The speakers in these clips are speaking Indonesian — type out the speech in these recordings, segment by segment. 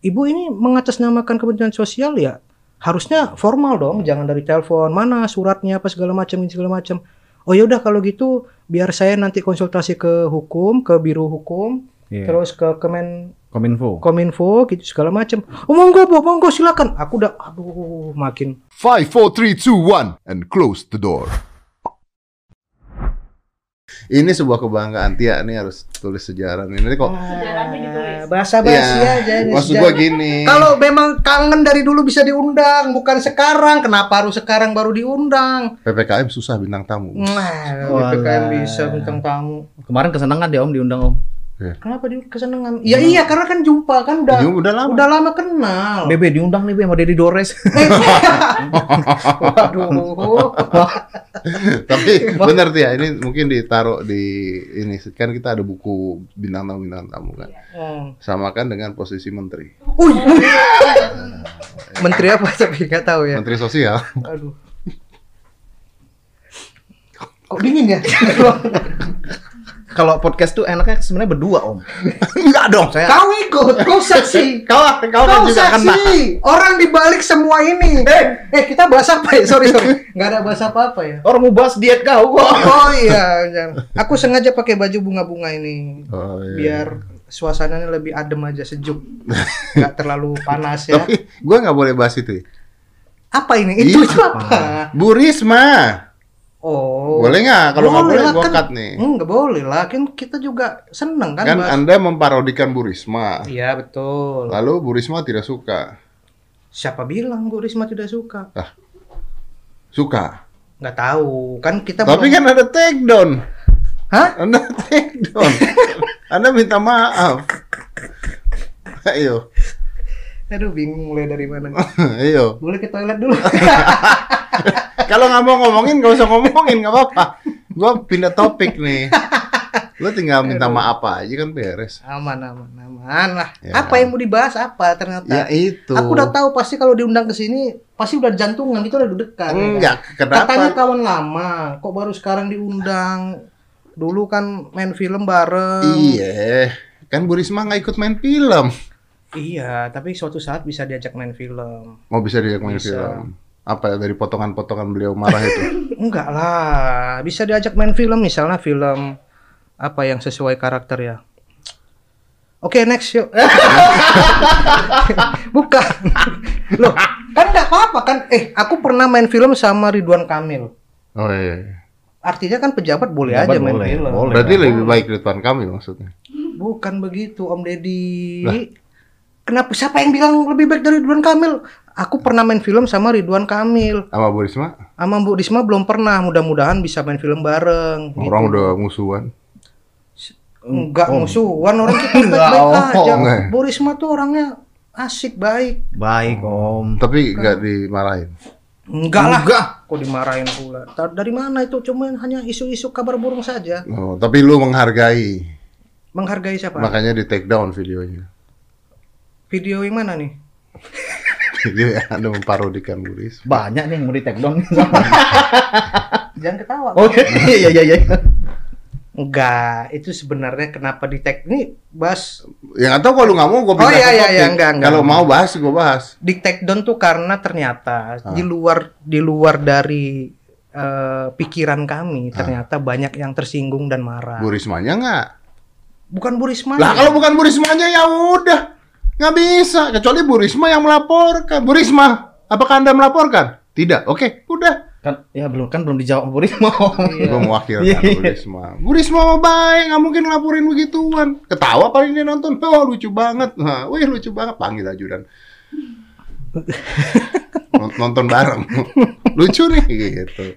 ibu ini mengatasnamakan kementerian sosial ya harusnya formal dong, jangan dari telepon mana suratnya apa segala macam ini segala macam. Oh ya udah kalau gitu biar saya nanti konsultasi ke hukum, ke biro hukum, Iya. terus ke Kemen Kominfo. Kominfo gitu segala macam. Oh monggo, Bu, monggo silakan. Aku udah aduh makin Five, four, three, two, one, and close the door. Ini sebuah kebanggaan Tia ini harus tulis sejarah nih. Nanti kok Sejarahnya ditulis. bahasa basi Iya, aja ini maksud sejarah. gua gini. Kalau memang kangen dari dulu bisa diundang, bukan sekarang. Kenapa harus sekarang baru diundang? PPKM susah bintang tamu. Nah, Walah. PPKM bisa bintang tamu. Kemarin kesenangan dia Om diundang Om. Kenapa dia kesenangan? Ya iya karena kan jumpa kan udah Ya, udah lama. udah lama kenal. Bebe diundang nih Be sama Dedi Dores. Waduh. Tapi bener Tia, ini mungkin ditaruh di ini kan kita ada buku bintang tamu bintang tamu kan. Hmm. Samakan dengan posisi menteri. Uy. Menteri apa tapi nggak tahu ya. Menteri sosial. Aduh. Kok dingin ya? Kalau podcast tuh enaknya sebenarnya berdua Om. Enggak dong. Saya kau ikut, kau saksi. Kau kau kan Kau juga kena. saksi. Orang dibalik semua ini. Eh, eh kita bahas apa ya? Sorry, sorry. Nggak ada bahas apa-apa ya. orang mau bahas diet kau kok. Oh iya, jangan. aku sengaja pakai baju bunga-bunga ini Oh, iya. biar suasananya lebih adem aja sejuk, nggak terlalu panas ya. Tapi gue nggak boleh bahas itu. Apa ini? Itu, Iya. itu apa? Bu Risma. Oh, Boleh nggak? Kalau nggak boleh lah, gue kan- cut nih. Nggak boleh lah, kan kita juga seneng kan. Kan bahas- Anda memparodikan Bu Risma. Iya betul. Lalu Bu Risma tidak suka. Siapa bilang Bu Risma tidak suka? Suka. Nggak tahu. Kan kita Tapi belum- kan ada take down. Hah? Anda take down. Anda minta maaf. Ayo. Aduh bingung mulai dari mana. Ayo. Boleh ke toilet dulu. Kalau nggak mau ngomongin, nggak usah ngomongin, nggak apa-apa. Gua pindah topik nih. Lo tinggal minta maaf aja kan beres. aman, aman, aman lah. Ya. Apa yang mau dibahas apa ternyata? Ya itu. Aku udah tahu pasti kalau diundang ke sini pasti udah jantungan itu udah dekat. Enggak, Katanya kenapa? kawan lama, kok baru sekarang diundang? Dulu kan main film bareng. Iya. Kan Bu Risma nggak ikut main film. Iya, tapi suatu saat bisa diajak main film. Mau bisa diajak main Bisa. film. Apa ya, dari potongan-potongan beliau marah itu? Enggak lah, bisa diajak main film misalnya film apa yang sesuai karakter ya. Oke, next yuk. Bukan. Loh, kan enggak apa-apa kan. Eh, aku pernah main film sama Ridwan Kamil. Oh iya. Artinya kan pejabat boleh Pejabat aja main boleh, film. boleh. Berarti lebih baik Ridwan Kamil maksudnya. Bukan begitu, Om Deddy. Kenapa siapa yang bilang lebih baik dari Ridwan Kamil? Aku pernah main film sama Ridwan Kamil. Sama Bu Risma, Sama Bu Risma belum pernah. Mudah-mudahan bisa main film bareng. orang gitu. udah musuhan. Enggak Om. musuhan orang kita baik-baik aja. Enggak. Bu Risma tuh orangnya asik baik. Baik Om. Tapi nggak dimarahin. Enggak lah. Enggak. Kok dimarahin pula? Dari mana itu? Cuma hanya isu-isu kabar burung saja. Oh, tapi lu menghargai. Menghargai siapa? Makanya di take down videonya. Video yang mana nih? Yang Anda memparodikan Bu Risma. Banyak nih yang mau di take down. Jangan ketawa. oh iya iya iya. Enggak, itu sebenarnya kenapa di tag ini bahas Ya nggak tahu kalau lu nggak mau gue Oh, iya, iya, iya, enggak, enggak. Kalau mau bahas gue bahas. di take down tuh karena ternyata Ah. di luar di luar dari eh, pikiran kami ternyata banyak yang tersinggung dan marah. Bu Rismanya nggak. Bukan Bu Risma. Lah kalau bukan Bu Rismanya ya udah nggak bisa. Kecuali Bu Risma yang melaporkan. Bu Risma, apakah anda melaporkan? Tidak. Oke, udah. Kan ya belum kan belum dijawab Bu Risma. Iya. Gue mewakilkan Iya. Bu Risma. Bu Risma mah baik, nggak mungkin ngelaporin begituan. Ketawa paling dia nonton, oh lucu banget. Nah, wih lucu banget, panggil ajudan. Nont- nonton bareng. lucu nih gitu.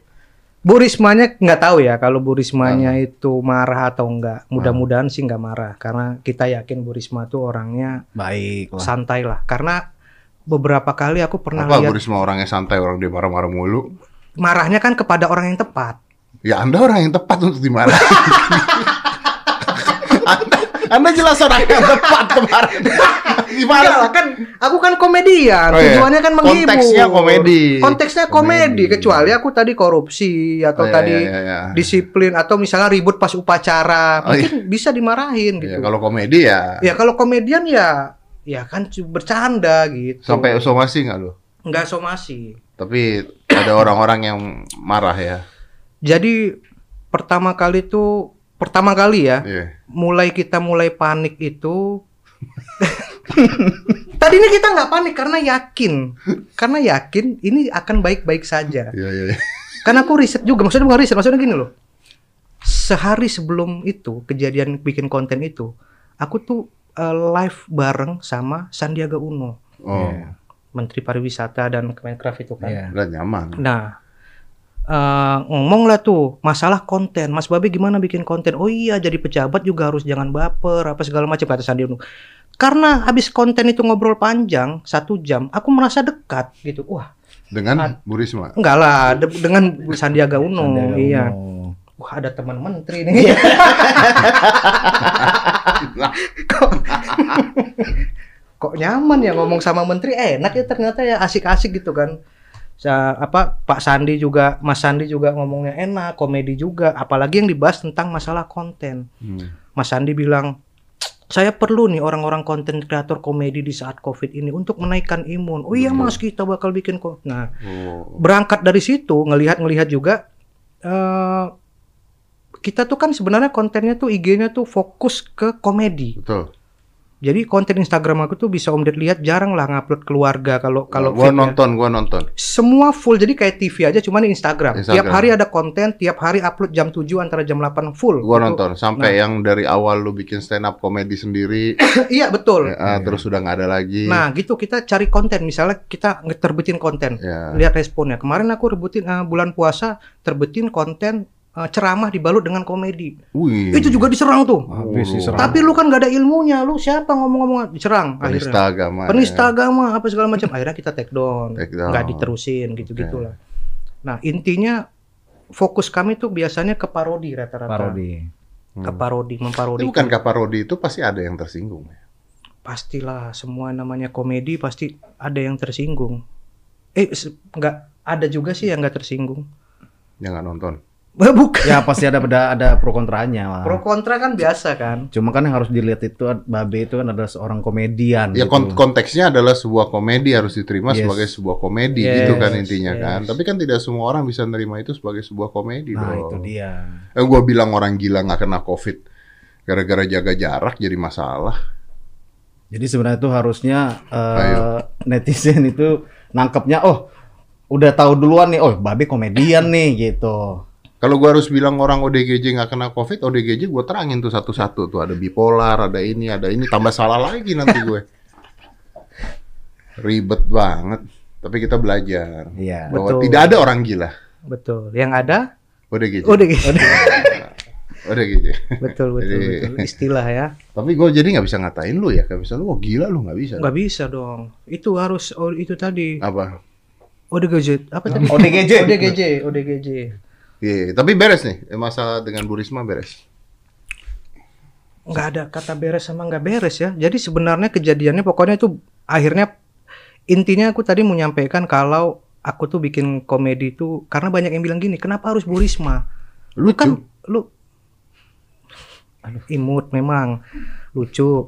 Bu Rismanya nggak tahu ya kalau Bu Rismanya Ah. itu marah atau enggak. Mudah-mudahan sih nggak marah karena kita yakin Bu Risma tuh orangnya Baik lah. santai lah. Karena beberapa kali aku pernah Apa Bu lihat Risma orangnya santai, orang dia marah-marah mulu. marahnya kan kepada orang yang tepat. Ya Anda orang yang tepat untuk dimarahi. anda, jelas orang yang tepat kemarin. Gimana? Enggak kan aku kan komedian, Oh, iya. tujuannya kan menghibur. Konteksnya komedi. Konteksnya komedi, Komedi. kecuali aku tadi korupsi atau Oh, iya, tadi iya, iya. disiplin atau misalnya ribut pas upacara, Oh, mungkin bisa dimarahin gitu. Ya, kalau komedi ya. Ya kalau komedian ya ya kan bercanda gitu. Sampai somasi nggak lu? nggak somasi. Tapi ada orang-orang yang marah ya. Jadi pertama kali tuh pertama kali ya, Iya. mulai kita mulai panik itu Tadinya kita nggak panik karena yakin, karena yakin ini akan baik-baik saja. Iya, iya. iya. Karena aku riset juga, maksudnya bukan riset, maksudnya gini loh. Sehari sebelum itu kejadian bikin konten itu, aku tuh eh, live bareng sama Sandiaga Uno, Oh, Iya. Menteri Pariwisata dan Kemenkraf itu kan. Iya. udah nyaman. Nah, eh ngomong lah tuh masalah konten. Mas Babe gimana bikin konten? Oh iya, jadi pejabat juga harus jangan baper, apa segala macam kata Sandiaga Uno. Karena habis konten itu ngobrol panjang satu jam, aku merasa dekat gitu. Wah, Dengan Bu Risma. enggak lah de- dengan Sandiaga Uno. Sandiaga iya. Uno. Wah, ada teman menteri nih. kok, kok nyaman ya ngomong sama menteri enak ya ternyata ya asik-asik gitu kan. Apa Pak Sandi juga Mas Sandi juga ngomongnya enak, komedi juga, apalagi yang dibahas tentang masalah konten. Hmm. Mas Sandi bilang saya perlu nih orang-orang konten kreator komedi di saat Covid ini untuk menaikkan imun. Oh iya Mas, kita bakal bikin kok. Nah, Oh. berangkat dari situ ngelihat-ngelihat juga eh kita tuh kan sebenarnya kontennya tuh IG-nya tuh fokus ke komedi. Betul. Jadi konten Instagram aku tuh bisa Om Ded lihat jarang lah ngupload keluarga kalau kalau gua nonton, gua nonton. Semua full jadi kayak TV aja cuman Instagram. Instagram. Tiap hari ada konten, tiap hari upload jam 7 antara jam 8 full. Gua Itu- nonton sampai yang dari awal lu bikin stand up komedi sendiri, iya betul. ya, ah, terus sudah nggak ada lagi. Nah, gitu kita cari konten. Misalnya kita ngeterbitin konten. ya. lihat responnya. Kemarin aku rebutin eh, bulan puasa terbitin konten eh, ceramah dibalut dengan komedi. Wih. Itu juga diserang tuh. Habis Oh. diserang. Tapi lu kan gak ada ilmunya, lu siapa ngomong-ngomong diserang penista akhirnya. agama. Penista agama apa segala macam. Akhirnya kita take down, Take down. nggak diterusin gitu-gitulah. Nah intinya fokus kami tuh biasanya ke parodi rata-rata. Parodi. Ya. Ke parodi, Itu memparodi. bukan parodi itu pasti ada yang tersinggung. ya? Pastilah semua namanya komedi pasti ada yang tersinggung. Eh nggak ada juga sih yang nggak tersinggung. Yang nggak nonton. Bukan. Ya pasti ada ada, ada pro kontranya lah. Pro kontra kan biasa kan. Cuma kan yang harus dilihat itu Babe itu kan adalah seorang komedian. Ya gitu. kon- konteksnya adalah sebuah komedi harus diterima Yes. sebagai sebuah komedi Yes, gitu kan intinya yes. kan. Tapi kan tidak semua orang bisa nerima itu sebagai sebuah komedi Nah, dong. itu dia. Eh, gua bilang orang gila nggak kena covid gara-gara jaga jarak jadi masalah. Jadi sebenarnya itu harusnya eh, Ayo. netizen itu nangkepnya oh udah tahu duluan nih, oh Babe komedian nih gitu. Kalau gua harus bilang orang ODGJ nggak kena covid, ODGJ gua terangin tuh satu-satu tuh ada bipolar, ada ini, ada ini, tambah salah lagi nanti gue. Ribet banget. Tapi kita belajar Iya. bahwa Betul. tidak ada orang gila. Betul. Yang ada ODGJ. udah gitu. ODGJ. betul betul Jadi- betul. Istilah ya. Tapi gue jadi nggak bisa ngatain lu ya, kayak bisa lu, oh gila lu nggak bisa. Nggak bisa dong. Itu harus oh, itu tadi. Apa? ODGJ apa tadi? ODGJ. ODGJ, ODGJ. Iya, tapi beres nih eh, masalah dengan Bu Risma beres. Nggak ada kata beres sama nggak beres ya. Jadi sebenarnya kejadiannya pokoknya itu akhirnya intinya aku tadi mau nyampaikan kalau aku tuh bikin komedi itu karena banyak yang bilang gini, kenapa harus Bu Risma? Lu kan lu Aduh, imut memang lucu.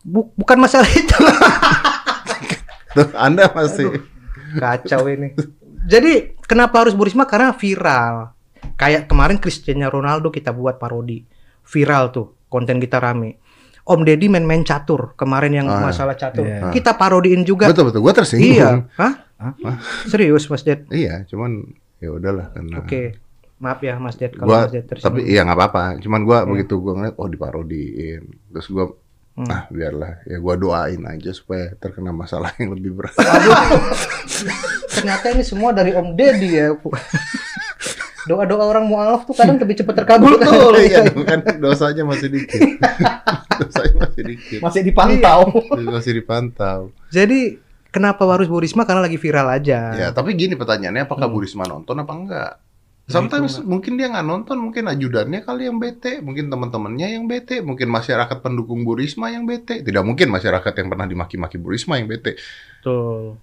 Bu- bukan masalah itu. Tuh, Anda masih Kacau ini. Jadi kenapa harus Bu Risma? Karena viral. Kayak kemarin Cristiano Ronaldo kita buat parodi. Viral tuh, konten kita rame. Om Deddy main-main catur kemarin yang Ah, masalah catur. iya. Kita parodiin juga. betul betul. Gue tersinggung. Iya. Hah? Serius Mas Ded? Iya, cuman ya udahlah karena. Oke. Maaf ya Mas Ded kalau Gua, Mas Ded tapi iya nggak apa-apa. Cuman gua Iya. begitu gua ngeliat, oh diparodiin. Terus gua Hmm. ah biarlah ya gua doain aja supaya terkena masalah yang lebih berat. Ternyata ini semua dari Om Deddy ya. Doa-doa orang mualaf tuh kadang lebih cepat terkabul. Iya, dong, kan dosanya masih dikit. dosanya masih dikit. Masih dipantau. Masih dipantau. Jadi kenapa harus Bu Risma? Karena lagi viral aja. Ya, tapi gini pertanyaannya, apakah Hmm. Bu Risma nonton apa enggak? Nah, Sometimes mungkin dia nggak nonton, mungkin ajudannya kali yang bete, mungkin teman-temannya yang bete, mungkin masyarakat pendukung Bu Risma yang bete. Tidak mungkin masyarakat yang pernah dimaki-maki Bu Risma yang bete. Betul.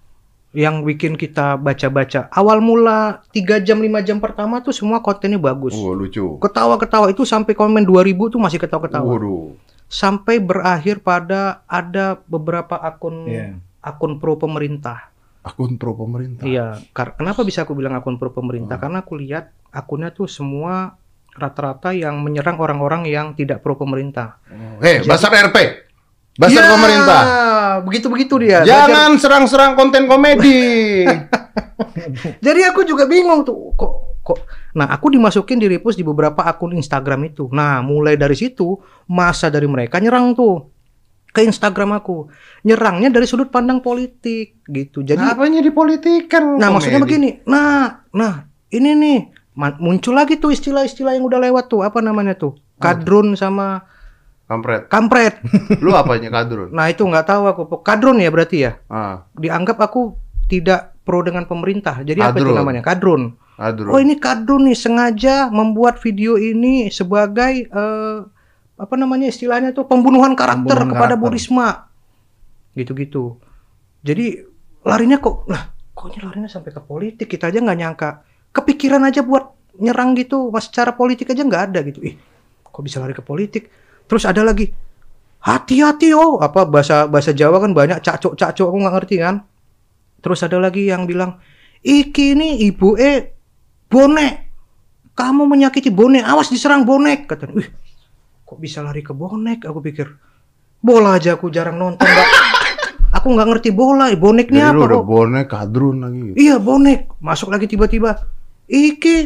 Yang bikin kita baca-baca. Awal mula 3 jam 5 jam pertama tuh semua kontennya bagus. Oh, lucu. Ketawa-ketawa itu sampai komen 2000 tuh masih ketawa-ketawa. Waduh. sampai berakhir pada ada beberapa akun Iya. akun pro pemerintah. Akun pro pemerintah. Iya, kenapa bisa aku bilang akun pro pemerintah? Hmm. Karena aku lihat akunnya tuh semua rata-rata yang menyerang orang-orang yang tidak pro pemerintah. Hei, Basar RP. Basar Ya, pemerintah. Begitu-begitu dia. Jangan serang-serang konten komedi. Jadi aku juga bingung tuh kok kok. Nah, aku dimasukin di repost di beberapa akun Instagram itu. Nah, mulai dari situ masa dari mereka nyerang tuh ke Instagram aku. Nyerangnya dari sudut pandang politik gitu. Jadi Apanya dipolitikan? Nah, maksudnya komedi? begini. Nah, nah, ini nih muncul lagi tuh istilah-istilah yang udah lewat tuh. Apa namanya tuh? Kadrun sama Kampret. kampret. Lu apanya kadrun? Nah, itu nggak tahu aku. Kadrun ya berarti ya. Ah, Dianggap aku tidak pro dengan pemerintah. Jadi apa itu Kadrun. namanya? Kadrun. kadrun. Oh, ini kadrun nih sengaja membuat video ini sebagai eh, apa namanya istilahnya tuh pembunuhan karakter Pembunuhan kepada Bu karakter. Risma. Gitu-gitu. Jadi larinya kok lah kok ini larinya sampai ke politik kita aja nggak nyangka kepikiran aja buat nyerang gitu mas secara politik aja nggak ada gitu ih kok bisa lari ke politik terus ada lagi hati-hati oh apa bahasa bahasa Jawa kan banyak cacok cacok aku nggak ngerti kan terus ada lagi yang bilang iki ini ibu eh bonek kamu menyakiti bonek awas diserang bonek kata wih kok bisa lari ke bonek aku pikir bola aja aku jarang nonton Mbak. aku nggak ngerti bola Jadi boneknya lu apa udah kok bonek kadrun lagi. Iya bonek masuk lagi tiba-tiba. Iki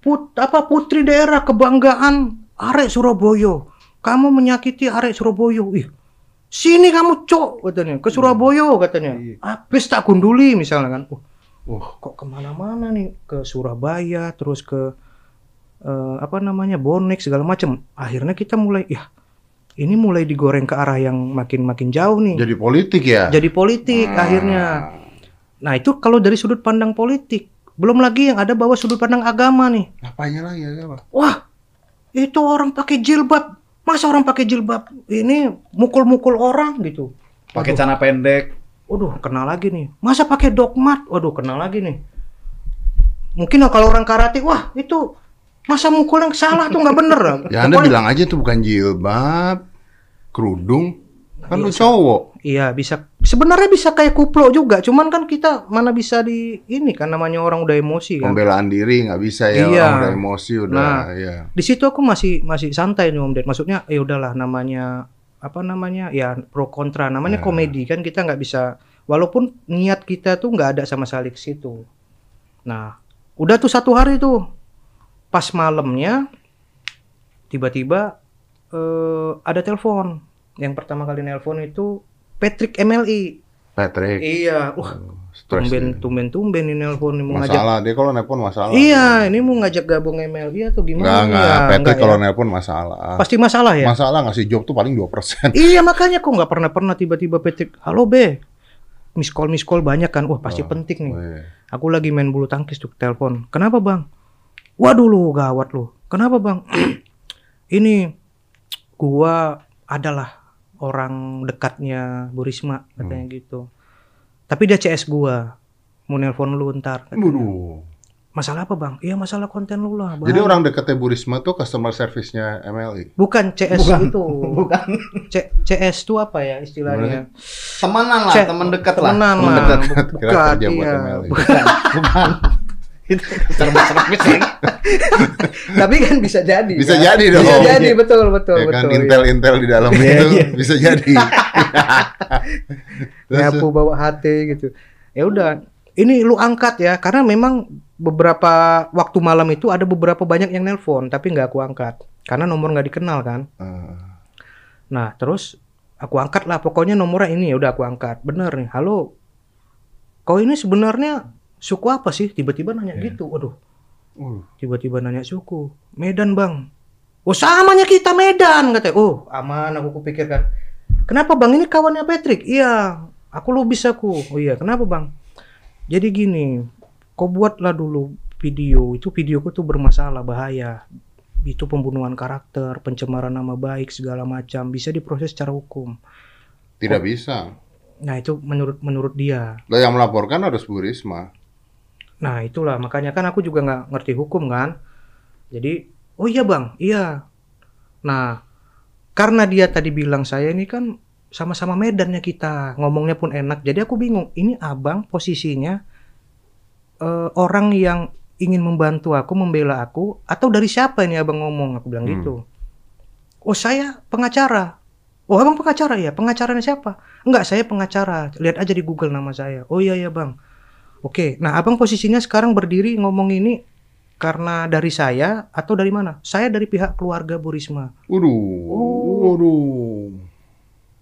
put apa putri daerah kebanggaan arek Surabaya. Kamu menyakiti arek Surabaya. Ih, sini kamu cok katanya ke Surabaya katanya. Iya. Habis tak gunduli misalnya kan. Uh, Wah, kok ke mana-mana nih ke Surabaya terus ke eh, apa namanya bonek segala macam. Akhirnya kita mulai ya ini mulai digoreng ke arah yang makin makin jauh nih. jadi politik ya? Jadi politik Ah. akhirnya. Nah itu kalau dari sudut pandang politik. Belum lagi yang ada bawa sudut pandang agama nih. Apanya lagi ya? Apa? Wah itu orang pakai jilbab. Masa orang pakai jilbab ini mukul-mukul orang gitu. Pakai celana pendek. Waduh kena lagi nih. Masa pakai dogmat? Waduh kena lagi nih. Mungkin kalau orang karate, wah itu masa mukul yang salah tuh nggak bener. Ya Anda Pokoknya- bilang aja itu bukan jilbab, kerudung, kan lu Iya, cowok. Iya bisa. Sebenarnya bisa kayak kuplo juga. Cuman kan kita mana bisa di ini kan namanya orang udah emosi kan. Pembelaan diri nggak bisa ya Iya. orang udah emosi udah Nah. ya. di situ aku masih masih santai nih Om Ded. Maksudnya ya udahlah namanya apa namanya ya pro kontra namanya Ya. komedi kan kita nggak bisa walaupun niat kita tuh nggak ada sama sekali ke situ. Nah udah tuh satu hari tuh pas malamnya tiba-tiba eh, ada telepon. Yang pertama kali nelpon itu Patrick MLI. Patrick. Iya, wah Stres tumben dia. tumben tumben ini nelpon mau ngajak. Masalah dia kalau nelpon masalah. Iya, ini mau ngajak gabung MLI atau gimana? Enggak, enggak. ya? Patrick Enggak kalau ya? nelpon masalah. Pasti masalah ya? Masalah ngasih job tuh paling 2%. iya makanya kok nggak pernah pernah tiba-tiba Patrick, halo be, miss call miss call banyak kan, wah pasti Oh, penting nih. Weh. Aku lagi main bulu tangkis tuh telepon, kenapa bang? Waduh lu gawat lu, kenapa bang? Ini gua adalah orang dekatnya Bu Risma katanya Hmm. gitu. Tapi dia CS gua, mau nelpon lu ntar. katanya. Waduh. Masalah apa bang? Iya masalah konten lu lah. Jadi bahaya. orang dekatnya Bu Risma tuh customer service-nya MLI. bukan CS Bukan. itu, Bukan. C- CS itu apa ya istilahnya? Temenan lah, teman dekat lah. temenan Teman lah. dekat. Bu- Kira Bukan, iya. MLI. Bukan. Bukan. Itu serba servis lagi. Tapi kan bisa jadi. Bisa kan? jadi dong. Bisa jadi betul betul ya kan betul. intel-intel di dalam Iya, itu iya. bisa jadi. Nyapu bawa HT gitu. Ya udah, ini lu angkat ya karena memang beberapa waktu malam itu ada beberapa banyak yang nelpon tapi nggak aku angkat karena nomor nggak dikenal kan. eh, Nah terus aku angkat lah pokoknya nomornya ini ya udah aku angkat. Bener nih, halo. Kau ini sebenarnya suku apa sih? Tiba-tiba nanya Iya. gitu. Waduh, uh, tiba-tiba nanya suku. Medan bang. Oh samanya kita Medan katanya. Oh aman aku kupikirkan. Kenapa bang ini kawannya Patrick? Iya, aku lu bisa ku. Oh iya, kenapa bang? Jadi gini, kau buatlah dulu video. Itu videoku tuh bermasalah, bahaya. Itu pembunuhan karakter, pencemaran nama baik segala macam. Bisa diproses secara hukum. tidak bisa. Nah itu menurut menurut dia. Lah yang melaporkan harus Bu Risma. Nah itulah. Makanya kan aku juga nggak ngerti hukum kan. Jadi oh iya bang, iya. Nah karena dia tadi bilang saya ini kan sama-sama medannya kita. Ngomongnya pun enak. Jadi aku bingung ini abang posisinya eh, orang yang ingin membantu aku membela aku atau dari siapa ini abang ngomong? Aku bilang Hmm. gitu. Oh saya pengacara. Oh abang pengacara? Ya pengacaranya siapa? Enggak saya pengacara. Lihat aja di Google nama saya. Oh iya ya bang oke nah abang posisinya sekarang berdiri ngomong ini karena dari saya atau dari mana? Saya dari pihak keluarga Bu Risma. Waduh, Oh. waduh.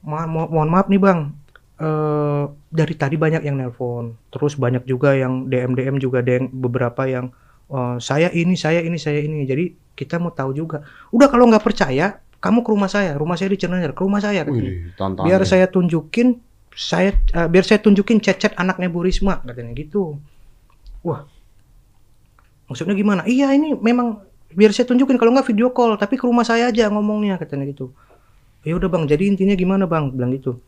mohon, mo- mohon maaf nih bang. Eh dari tadi banyak yang nelpon terus banyak juga yang DM DM juga yang beberapa yang eh, saya ini saya ini saya ini. Jadi kita mau tahu juga. Udah kalau nggak percaya kamu ke rumah saya. Rumah saya di Cenayar ke rumah saya. Wih, biar saya tunjukin saya eh, biar saya tunjukin chat-chat anaknya Bu Risma katanya gitu. Wah. Maksudnya gimana? Iya ini memang biar saya tunjukin kalau nggak video call tapi ke rumah saya aja ngomongnya katanya gitu. Ya udah bang jadi intinya gimana bang? Bilang gitu.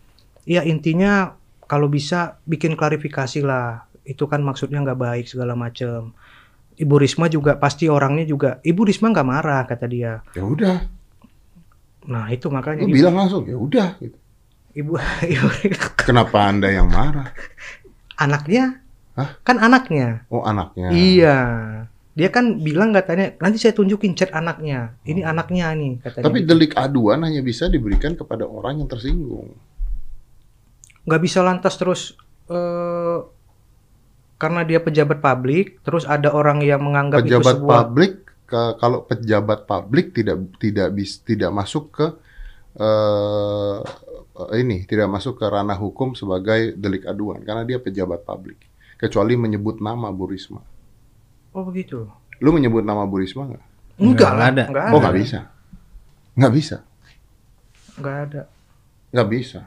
Iya intinya kalau bisa bikin klarifikasi lah. Itu kan maksudnya nggak baik segala macem. Ibu Risma juga pasti orangnya juga Ibu Risma nggak marah kata dia. Ya udah, nah itu makanya lu ibu, bilang langsung ya udah. gitu. Ibu, ibu Kenapa anda yang marah? anaknya Hah? kan anaknya Oh anaknya. iya dia kan bilang katanya nanti saya tunjukin chat anaknya ini anaknya nih katanya Oh. Tapi delik aduan hanya bisa diberikan kepada orang yang tersinggung. nggak bisa lantas terus eh karena dia pejabat publik terus ada orang yang menganggap Pejabat itu sebuah publik ke- kalau pejabat publik tidak tidak bis, tidak masuk ke eh ini tidak masuk ke ranah hukum sebagai delik aduan karena dia pejabat publik kecuali menyebut nama Bu Risma. oh begitu Lu menyebut nama Bu Risma nggak? enggak Nggak lah ada. nggak Oh ada nggak bisa, nggak bisa, nggak ada nggak bisa.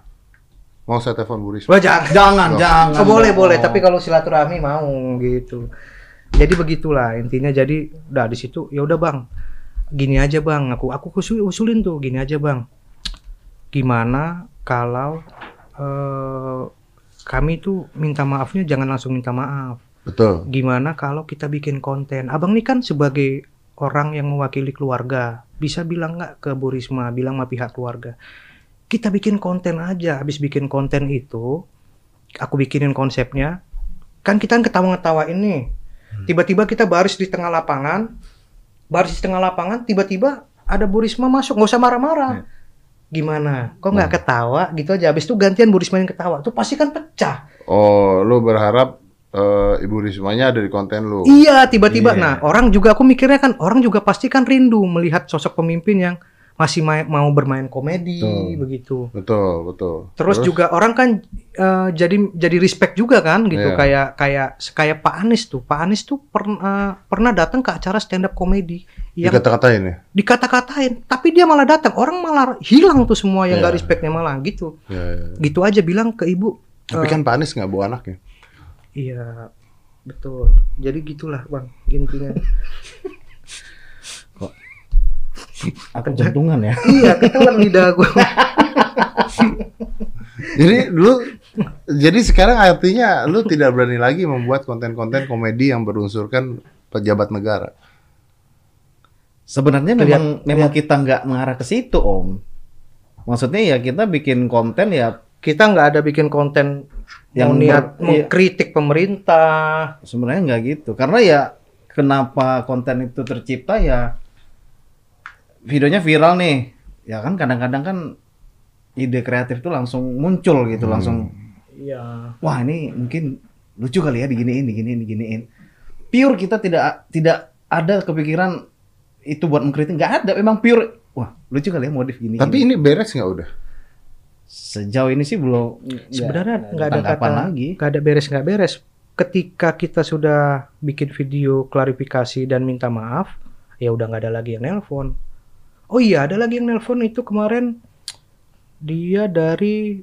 Mau saya telepon Bu Risma? Wah, jangan Jangan, Loh. jangan. Oh, boleh boleh tapi kalau silaturahmi mau gitu jadi begitulah intinya jadi udah di situ ya udah bang gini aja bang aku aku usul- usulin tuh gini aja bang gimana kalau eh, kami tuh minta maafnya jangan langsung minta maaf. Betul. gimana kalau kita bikin konten? Abang ini kan sebagai orang yang mewakili keluarga. Bisa bilang nggak ke Bu Risma bilang sama pihak keluarga? Kita bikin konten aja. Habis bikin konten itu aku bikinin konsepnya. Kan kita kan ketawa-ngetawa ini. Tiba-tiba kita baris di tengah lapangan baris di tengah lapangan tiba-tiba ada Bu Risma masuk. Nggak usah marah-marah gimana kok nggak ketawa gitu aja habis itu gantian Bu Risma yang ketawa tuh pasti kan pecah Oh, lu berharap eh, Ibu Rismanya ada di konten lu? Iya, tiba-tiba. Iya. Nah, orang juga aku mikirnya kan orang juga pasti kan rindu melihat sosok pemimpin yang masih ma- mau bermain komedi Betul. begitu. Betul, betul. Terus, juga orang kan eh, jadi jadi respect juga kan gitu Iya. kayak kayak kayak Pak Anies tuh. Pak Anies tuh pernah pernah datang ke acara stand up komedi yang dikata-katain ya? dikata-katain, tapi dia malah datang. Orang malah hilang tuh semua yang Iya. gak respectnya malah gitu. Ya, ya. Gitu aja bilang ke ibu. Tapi eh, kan Pak Anies nggak bawa anaknya. Iya, betul. Jadi gitulah bang intinya. Aku jantungan ya. iya, ketelan lidah gue. Jadi lu jadi sekarang artinya lu tidak berani lagi membuat konten-konten komedi yang berunsurkan pejabat negara. Sebenarnya Lihat- memang memang kita nggak mengarah ke situ, Om. Maksudnya ya kita bikin konten ya kita nggak ada bikin konten Yang niat ber- iya. mengkritik pemerintah. sebenarnya nggak gitu. Karena ya kenapa konten itu tercipta ya videonya viral nih. Ya kan kadang-kadang kan ide kreatif tuh langsung muncul gitu, Hmm. langsung Iya. wah ini mungkin lucu kali ya diginiin, diginiin, diginiin. Pure kita tidak tidak ada kepikiran itu buat mengkritik, nggak ada. Memang pure, wah lucu kali ya modif gini. Tapi ini beres nggak udah? sejauh ini sih belum. Sebenarnya nggak ada kata lagi. nggak ada beres nggak beres. Ketika kita sudah bikin video klarifikasi dan minta maaf, ya udah nggak ada lagi yang nelpon. Oh iya, ada lagi yang nelpon itu kemarin dia dari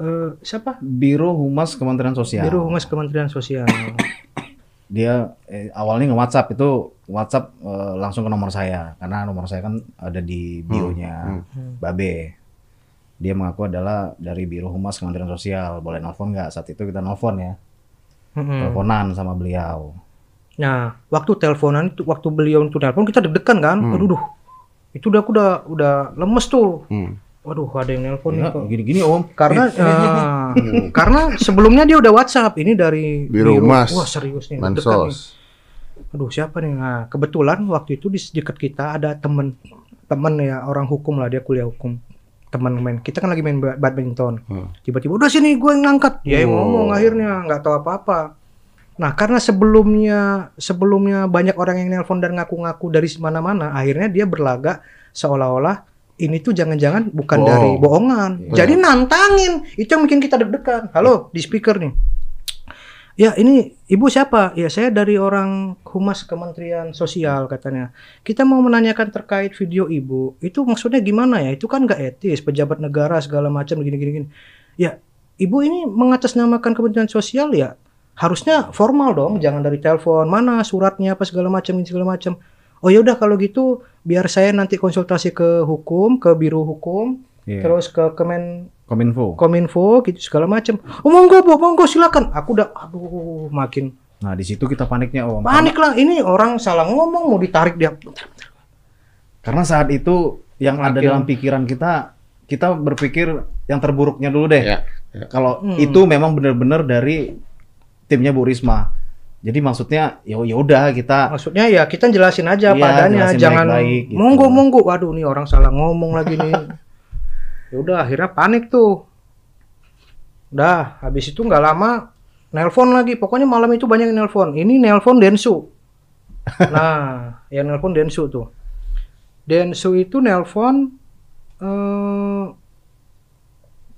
eh, siapa? Biro Humas Kementerian Sosial. Biro Humas Kementerian Sosial. Dia eh, awalnya nge WhatsApp itu WhatsApp eh, langsung ke nomor saya karena nomor saya kan ada di bionya Hmm. Babe. Dia mengaku adalah dari Biro Humas Kementerian Sosial. Boleh nelfon nggak? Saat itu kita nelfon ya. Mm-mm. Teleponan sama beliau. Nah, waktu teleponan itu, waktu beliau itu telepon kita deg-degan kan, Hmm. aduh, duh, Itu udah aku udah udah lemes tuh. Hmm. Waduh, ada yang nelpon nih kok. gini-gini om. Karena eh, karena sebelumnya dia udah WhatsApp. Ini dari Biro Humas. Wah, serius nih. deg-degan nih. Aduh, siapa nih? Nah, kebetulan waktu itu di dekat kita ada temen temen ya orang hukum lah dia kuliah hukum teman main kita kan lagi main ba- badminton Hmm. tiba-tiba udah sini gue yang ngangkat dia yang Oh. ngomong akhirnya nggak tahu apa-apa nah karena sebelumnya sebelumnya banyak orang yang nelpon dan ngaku-ngaku dari mana-mana akhirnya dia berlagak seolah-olah ini tuh jangan-jangan bukan Bohong. dari bohongan Iya. jadi nantangin itu yang bikin kita deg-degan halo di speaker nih Ya ini ibu siapa? Ya saya dari orang humas Kementerian Sosial katanya. Kita mau menanyakan terkait video ibu. Itu maksudnya gimana ya? Itu kan nggak etis. Pejabat negara segala macam gini-gini. gini. Ya ibu ini mengatasnamakan Kementerian Sosial ya harusnya formal dong. Jangan dari telepon mana suratnya apa segala macam segala macam. Oh ya udah kalau gitu biar saya nanti konsultasi ke hukum ke biro hukum Iya. terus ke Kemen Kominfo. Kominfo gitu segala macam. Oh monggo Bu, monggo silakan. Aku udah aduh makin Nah di situ kita paniknya om. panik lah. Ini orang salah ngomong mau ditarik dia. Bentar, bentar. Karena saat itu yang ada Makin- dalam pikiran kita, kita berpikir yang terburuknya dulu deh. Ya, ya. Kalau Hmm. itu memang benar-benar dari timnya Bu Risma. Jadi maksudnya ya ya udah kita Maksudnya ya kita jelasin aja Iya, padanya, jelasin jangan baik-baik gitu. monggo monggo. Waduh nih orang salah ngomong lagi nih. ya udah akhirnya panik tuh. Udah habis itu nggak lama nelpon lagi. Pokoknya malam itu banyak yang nelpon. Ini nelpon Densu. Nah, yang nelpon Densu tuh. Densu itu nelpon eh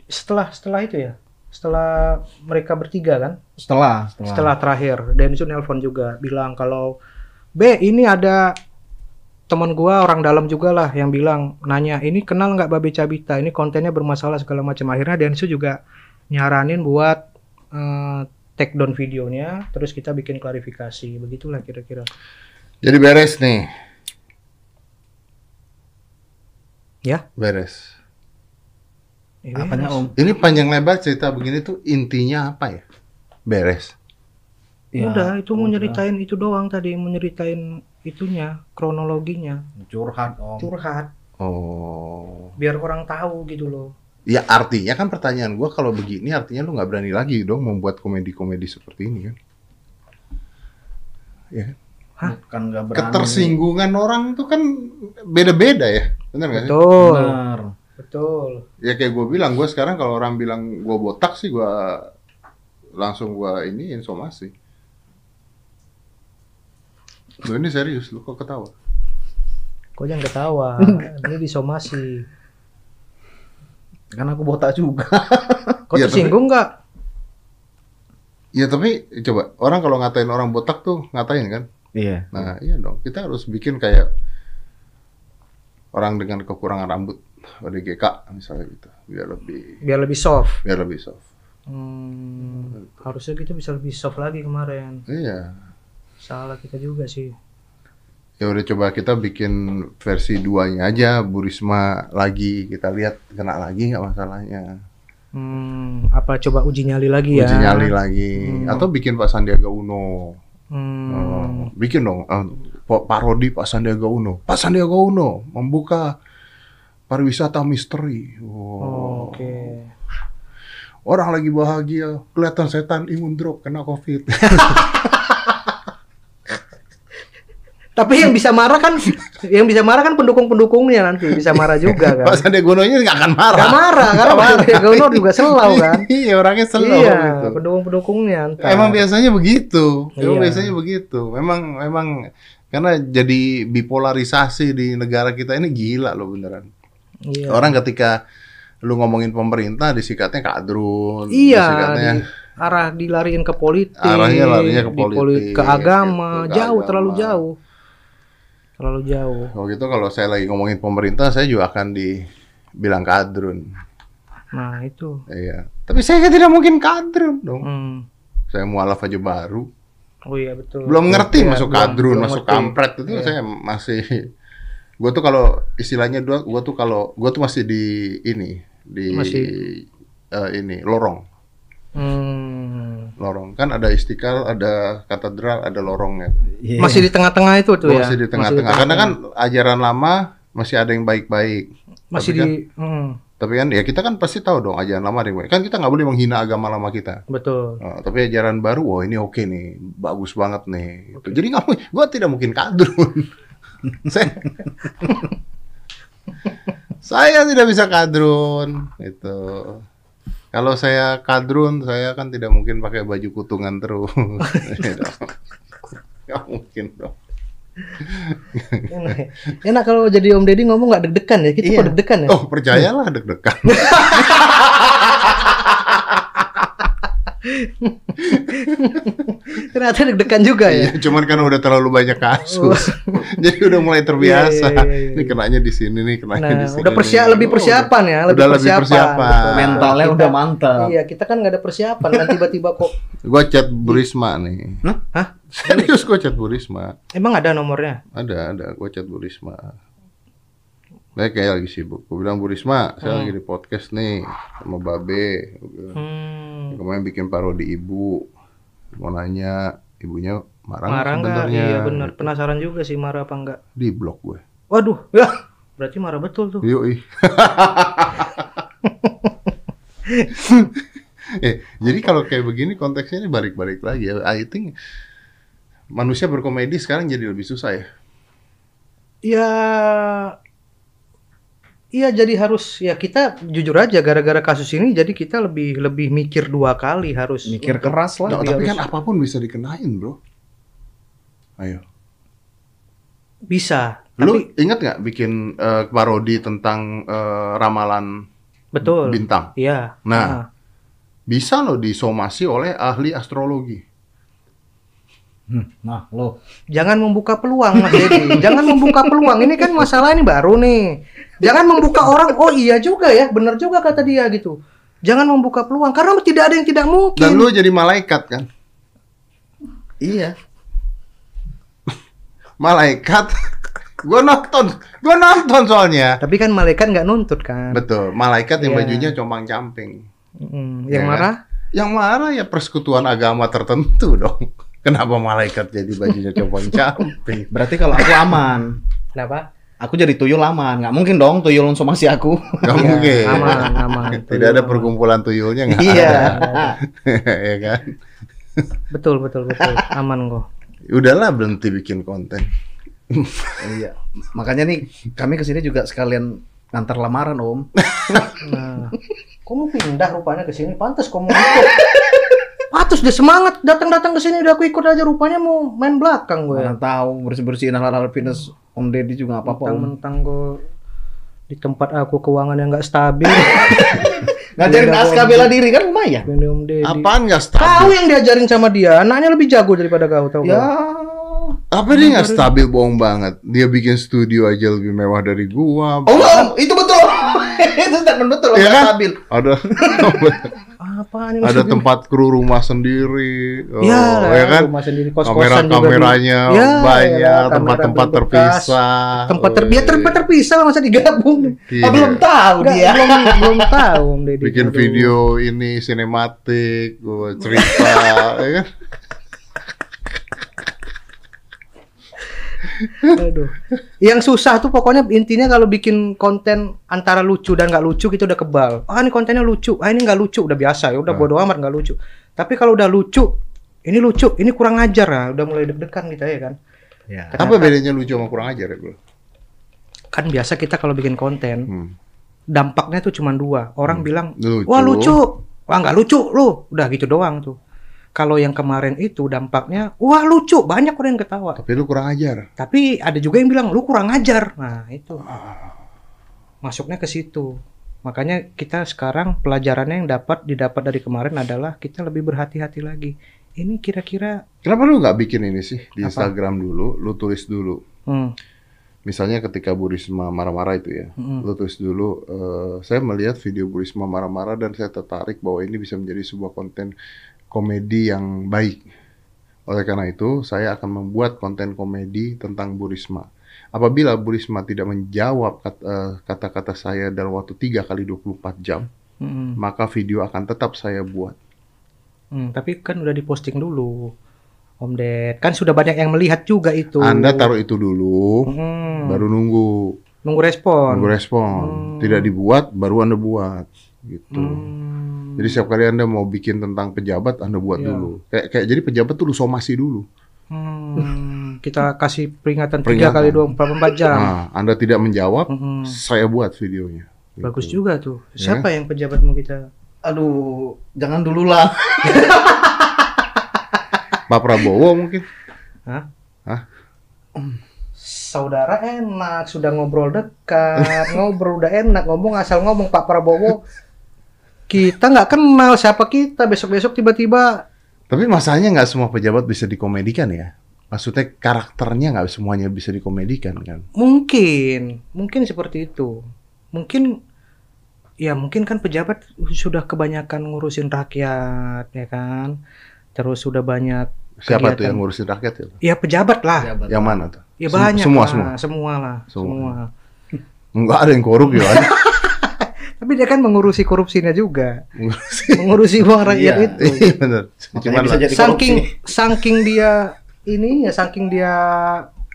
setelah setelah itu ya. Setelah mereka bertiga kan? Setelah setelah, setelah terakhir. Densu nelpon juga bilang kalau B ini ada teman gua orang dalam juga lah yang bilang nanya ini kenal nggak Babe Cabita ini kontennya bermasalah segala macam. Akhirnya Densu juga nyaranin buat eh, take down videonya terus kita bikin klarifikasi. Begitulah kira-kira. Jadi beres nih. Ya. Beres. Eh, apanya om? Ini panjang lebar cerita begini tuh intinya apa ya? Beres. Ya, udah itu mau nyeritain itu doang tadi mau nyeritain itunya kronologinya curhat om. curhat Oh. biar orang tahu gitu loh Ya artinya kan pertanyaan gua kalau begini artinya lu nggak berani lagi dong membuat komedi-komedi seperti ini kan? Ya. Kan nggak berani. Ketersinggungan orang itu kan beda-beda ya, benar nggak sih? betul Benar. betul Ya kayak gue bilang, gue sekarang kalau orang bilang gue botak sih gue langsung gue ini insomasi. Lu ini serius, lu kok ketawa? Kok jangan ketawa? Ini disomasi. Kan aku botak juga. Kok Iya, tersinggung nggak? Ya tapi coba orang kalau ngatain orang botak tuh ngatain kan? iya. Nah iya dong, kita harus bikin kayak orang dengan kekurangan rambut, ODGK misalnya gitu, biar lebih Biar lebih soft. biar lebih soft. Hmm, harusnya kita bisa lebih soft lagi kemarin. Iya. Salah kita juga sih. Ya udah coba kita bikin versi duanya aja, Bu Risma lagi kita lihat kena lagi nggak masalahnya. Hmm, apa coba uji nyali lagi ya? Uji nyali lagi, Hmm. atau bikin Pak Sandiaga Uno. Hmm, Oh, bikin dong eh, pa- parodi Pak Sandiaga Uno. Pak Sandiaga Uno membuka pariwisata misteri. Oh. Oke. Orang lagi bahagia, kelihatan setan imun drop kena covid. Tapi yang bisa marah kan, yang bisa marah kan pendukung-pendukungnya nanti bisa marah juga Pak kan. Sandiaga Uno nya nggak akan marah. Gak marah karena Pak Gono juga selau kan. iya orangnya slow iya, gitu. pendukung-pendukungnya. ntar. Emang biasanya begitu. Emang Iya. biasanya begitu. Memang memang karena jadi bipolarisasi di negara kita ini gila loh beneran. Iya. Orang ketika lu ngomongin pemerintah disikatnya kadrun, Iya, disikatnya di- arah dilariin ke politik, Arahnya larinya ke politik, poli- ke agama, gitu, ke jauh agama. terlalu jauh, terlalu jauh. Waktu itu kalau saya lagi ngomongin pemerintah, saya juga akan dibilang kadrun. Nah itu, Iya. Tapi saya kan tidak mungkin kadrun dong. hmm. Saya mualaf aja baru. oh iya betul. Belum ngerti Iya, masuk belum- kadrun, belum masuk ngerti. kampret itu Iya. saya masih Gue tuh kalau istilahnya dua, gue tuh kalau gue tuh masih di ini di Masih- eh, ini lorong, Hmm. lorong kan ada istiqlal, ada katedral, ada lorongnya. Iya. Masih di tengah-tengah itu tuh Gua ya. masih di tengah-tengah. Karena kan ajaran lama masih ada yang baik-baik. Masih Tapi kan- di hmm, Tapi kan ya kita kan pasti tahu dong ajaran lama ada yang baik. Kan kita nggak boleh menghina agama lama kita. betul. Oh, tapi ajaran baru, wah ini oke nih, bagus banget nih. Gitu. Jadi nggak, mungkin- gua tidak mungkin kadrun. saya, saya tidak bisa kadrun. Itu. Kalau saya kadrun, saya kan tidak mungkin pakai baju kutungan terus. Gitu. Nggak mungkin dong. Enak, enak kalau jadi Om Deddy ngomong nggak deg-degan ya. Kita Iya. kok deg-degan ya. Oh percayalah deg-degan. Ternyata deg-degan juga ya. Iya, cuman kan udah terlalu banyak kasus. Jadi udah mulai terbiasa. Iya, iya. Ini kenanya di sini nih, kenanya di Nah, sini. udah persia nih. lebih Oh, persiapan ya, lebih udah lebih persiapan. persiapan. Betul. Mentalnya Kita- udah mantap. Iya, kita kan nggak ada persiapan kan tiba-tiba kok. Gua chat Burisma nih. Hah? Serius gua chat Burisma. Emang ada nomornya? Ada, ada. Gua chat Burisma. Saya kayak lagi sibuk. Gua bilang Burisma, saya lagi di podcast nih sama Babe. Bilang, Hmm. Kemarin bikin parodi ibu. Mau nanya, ibunya marah, nggak Marah sebenarnya? Iya benar. Penasaran juga sih marah apa enggak. Di blok gue. Waduh, ya. Berarti marah betul tuh. Yoi. eh, jadi kalau kayak begini konteksnya ini balik-balik lagi ya. I think manusia berkomedi sekarang jadi lebih susah ya. Ya Iya jadi harus ya kita jujur aja gara-gara kasus ini jadi kita lebih lebih mikir dua kali harus Mikir untuk- keras lah. No, Tapi harus- kan apa pun bisa dikenain, bro. Ayo. bisa Lu tapi inget nggak bikin eh, parodi tentang eh, ramalan betul bintang? iya Nah. Ah. Bisa loh disomasi oleh ahli astrologi. Hmm, Nah, lo. jangan membuka peluang Mas Dedi jangan membuka peluang ini kan masalah ini baru nih jangan membuka orang oh iya juga ya benar juga kata dia gitu jangan membuka peluang karena tidak ada yang tidak mungkin Dan lu jadi malaikat kan? Iya. Malaikat. gua nonton, gua nonton soalnya. tapi kan malaikat nggak nuntut kan Betul, malaikat yang Iya. bajunya compang-camping. Mm, Ya yang kan? marah Yang marah ya persekutuan agama tertentu dong. Kenapa malaikat jadi bajunya compang-camping? Berarti kalau aku aman, kenapa aku jadi tuyul aman. Nggak mungkin dong tuyul somasi aku. Gak Iya, mungkin. aman aman Tidak ada perkumpulan tuyulnya nggak Iya. ya kan? betul betul betul aman kok Udahlah berhenti bikin konten. iya. Makanya nih kami ke sini juga sekalian ngantar lamaran om. Nah, kamu pindah rupanya ke sini. Pantas kamu ikut. Pantas dia semangat datang-datang ke sini udah aku ikut aja rupanya mau main belakang gue. Mana tahu bersih bersihin hal-hal fitness om Deddy juga apa-apa om. Mentang-mentang gue di tempat aku keuangan yang nggak stabil. Ngajarin Aska bela diri kan lumayan. Om Deddy. Apaan nggak Kau stabil? yang diajarin sama dia, anaknya lebih jago daripada kau tahu Ya. kau? Apa dia nggak stabil bohong banget? Dia bikin studio aja lebih mewah dari gua. Oh om, itu. itu statement betul, Iya nggak kan? stabil. Ada Apaan ini ada tempat kru rumah sendiri. Oh, Ya, ya kan? rumah sendiri kos-kosan Kamera juga kameranya di- Ya, banyak, ya, kamera tempat-tempat berbekas. terpisah. Tempat ter biar tempat terpisah masa digabung. Iya. Ah, belum tahu Nggak, dia. belum belum tahu Om Deddy. bikin video ini sinematik, gua cerita, ya kan? Aduh. Yang susah tuh pokoknya intinya kalau bikin konten antara lucu dan nggak lucu kita udah kebal. Ah ini kontennya lucu, ah ini nggak lucu udah biasa ya udah Ah. bodo amat nggak lucu. Tapi kalau udah lucu, ini lucu, ini kurang ajar ya, udah mulai deg-degan kita ya kan. Ya. Apa bedanya lucu sama kurang ajar ya, bro? Kan biasa kita kalau bikin konten Hmm. dampaknya tuh cuma dua. Orang bilang, Lucu. wah lucu, wah nggak lucu lu, udah gitu doang tuh. Kalau yang kemarin itu dampaknya, wah lucu, banyak orang yang ketawa. Tapi lu kurang ajar. Tapi ada juga yang bilang lu kurang ajar. Nah, itu. Masuknya ke situ. Makanya kita sekarang pelajarannya yang dapat didapat dari kemarin adalah kita lebih berhati-hati lagi. Ini kira-kira Kenapa lu nggak bikin ini sih di Apa? Instagram dulu? Lu tulis dulu. hmm, Misalnya ketika Bu Risma marah-marah itu ya, Mm-mm. lu tulis dulu. eh, saya melihat video Bu Risma marah-marah dan saya tertarik bahwa ini bisa menjadi sebuah konten komedi yang baik. Oleh karena itu, saya akan membuat konten komedi tentang Bu Risma. Apabila Bu Risma tidak menjawab eh, kata-kata saya dalam waktu 3 kali 24 jam, hmm, maka video akan tetap saya buat. hmm, tapi kan udah diposting dulu. Om Ded, kan sudah banyak yang melihat juga itu. Anda taruh itu dulu, Hmm, baru nunggu. Nunggu respon. Nunggu respon. Hmm. Tidak dibuat, baru Anda buat. Gitu. Hmm. Jadi setiap kali Anda mau bikin tentang pejabat, Anda buat Iya. dulu. Kayak, kayak jadi pejabat tuh lu somasi dulu. Hmm, kita kasih peringatan tiga kali 24 jam. Nah, Anda tidak menjawab, Mm-mm. saya buat videonya. Gitu. Bagus juga tuh. Ya. Siapa yang pejabat mau kita? Aduh, jangan dulu lah. Pak Prabowo mungkin. Hah? Hah? Saudara enak, sudah ngobrol dekat, ngobrol udah enak, ngomong asal ngomong Pak Prabowo. Kita nggak kenal siapa kita, besok-besok tiba-tiba Tapi masalahnya nggak semua pejabat bisa dikomedikan ya. Maksudnya karakternya nggak semuanya bisa dikomedikan kan. mungkin, mungkin seperti itu. Mungkin ya mungkin kan pejabat sudah kebanyakan ngurusin rakyat ya kan. Terus sudah banyak Siapa tuh Kegiatan. yang ngurusin rakyat ya? ya pejabat lah. Pejabat. Yang mana tuh? Ya Sem- banyak semua, lah, semua. semua lah, Semua. semua. Enggak ada yang korup ya. Tapi dia kan mengurusi korupsinya juga, mengurusi uang rakyat Iya. itu. Iya benar. Makanya Cuman bisa lah. jadi Saking korupsi. saking dia ini ya saking dia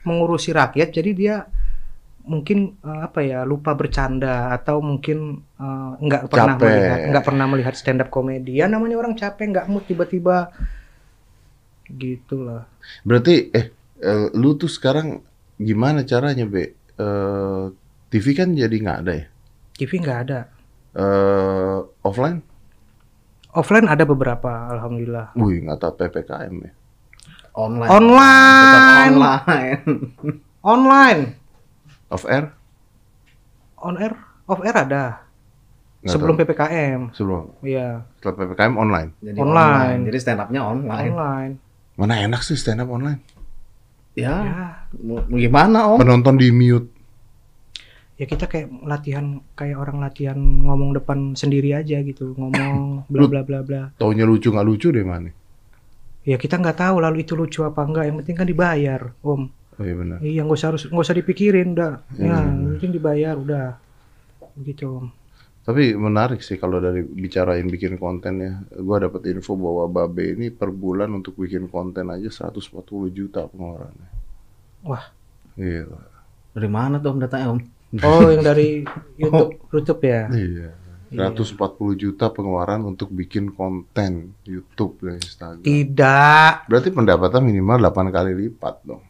mengurusi rakyat, jadi dia mungkin eh, apa ya lupa bercanda atau mungkin eh, nggak pernah Capek. melihat nggak pernah melihat stand up komedi. Ya namanya orang capek nggak mood tiba-tiba gitulah. Berarti eh, eh, lu tuh sekarang gimana caranya, Be? Eh, TV kan jadi nggak ada ya? TV nggak ada. Eh, offline? Offline ada beberapa, alhamdulillah. Wih, nggak tahu PPKM ya. Online. Online. Tetap online. Online, Off air? on air, off air ada. Nggak Sebelum tahu. PPKM, sebelum iya setelah PPKM online. Jadi Online. Jadi stand up-nya online. online. Mana enak sih stand up online? Ya, Ya, gimana Om? Penonton di mute. Ya kita kayak latihan kayak orang latihan ngomong depan sendiri aja gitu ngomong bla bla bla bla Taunya lucu nggak lucu deh mana? ya kita nggak tahu lalu itu lucu apa enggak yang penting kan dibayar om Oh iya benar. iya nggak usah harus nggak usah dipikirin udah ya Hmm. yang penting dibayar udah gitu om Tapi menarik sih kalau dari bicarain bikin konten ya. Gua dapat info bahwa Babe ini per bulan untuk bikin konten aja 140 juta pengeluarannya. Wah. Iya. Dari mana tuh Om datanya Om? Oh yang dari YouTube YouTube ya Iya. Iya. 140 juta pengeluaran untuk bikin konten YouTube dan Instagram. tidak Berarti pendapatan minimal 8 kali lipat dong.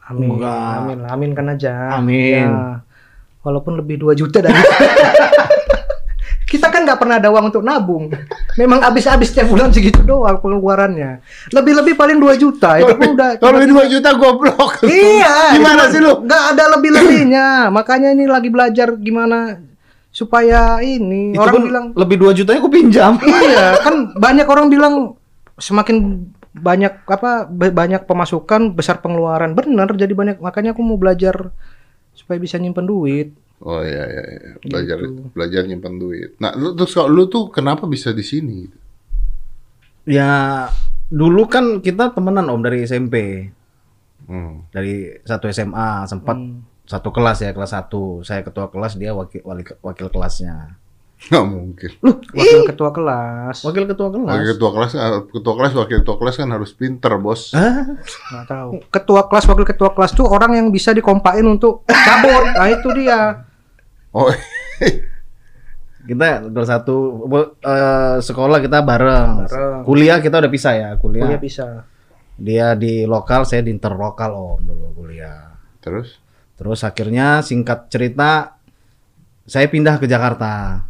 amin Enggak. amin amin kan aja Amin. Ya. walaupun lebih 2 juta dari kita kan nggak pernah ada uang untuk nabung memang habis-habis tiap bulan segitu doang pengeluarannya lebih-lebih paling 2 juta itu pun udah Kalau 2 juta goblok. Iya. Gimana sih lu? Nggak ada lebih-lebihnya. Makanya ini lagi belajar gimana supaya ini Itu orang pun bilang lebih 2 jutanya aku pinjam. iya kan banyak orang bilang semakin banyak apa ba- banyak pemasukan besar pengeluaran bener jadi banyak makanya aku mau belajar supaya bisa nyimpen duit Oh iya iya, iya. belajar Gitu. belajar nyimpan duit. Nah, lu terus kalau lu tuh kenapa bisa di sini? Ya dulu kan kita temenan Om dari SMP. Hmm. Dari satu SMA sempat Hmm. satu kelas ya kelas 1 saya ketua kelas dia wakil wali, wakil kelasnya Nggak mungkin. Loh, wakil ketua kelas wakil ketua kelas Wakil ketua kelas, eh, ketua kelas, wakil ketua kelas kan harus pinter bos. Hah? nggak tahu ketua kelas wakil ketua kelas tuh orang yang bisa dikompain untuk cabut nah itu dia Oh, kita kelas satu eh, sekolah kita bareng. Bareng. kuliah kita udah pisah ya kuliah, kuliah bisa dia di lokal saya di interlokal om dulu kuliah. Terus? terus akhirnya singkat cerita saya pindah ke Jakarta.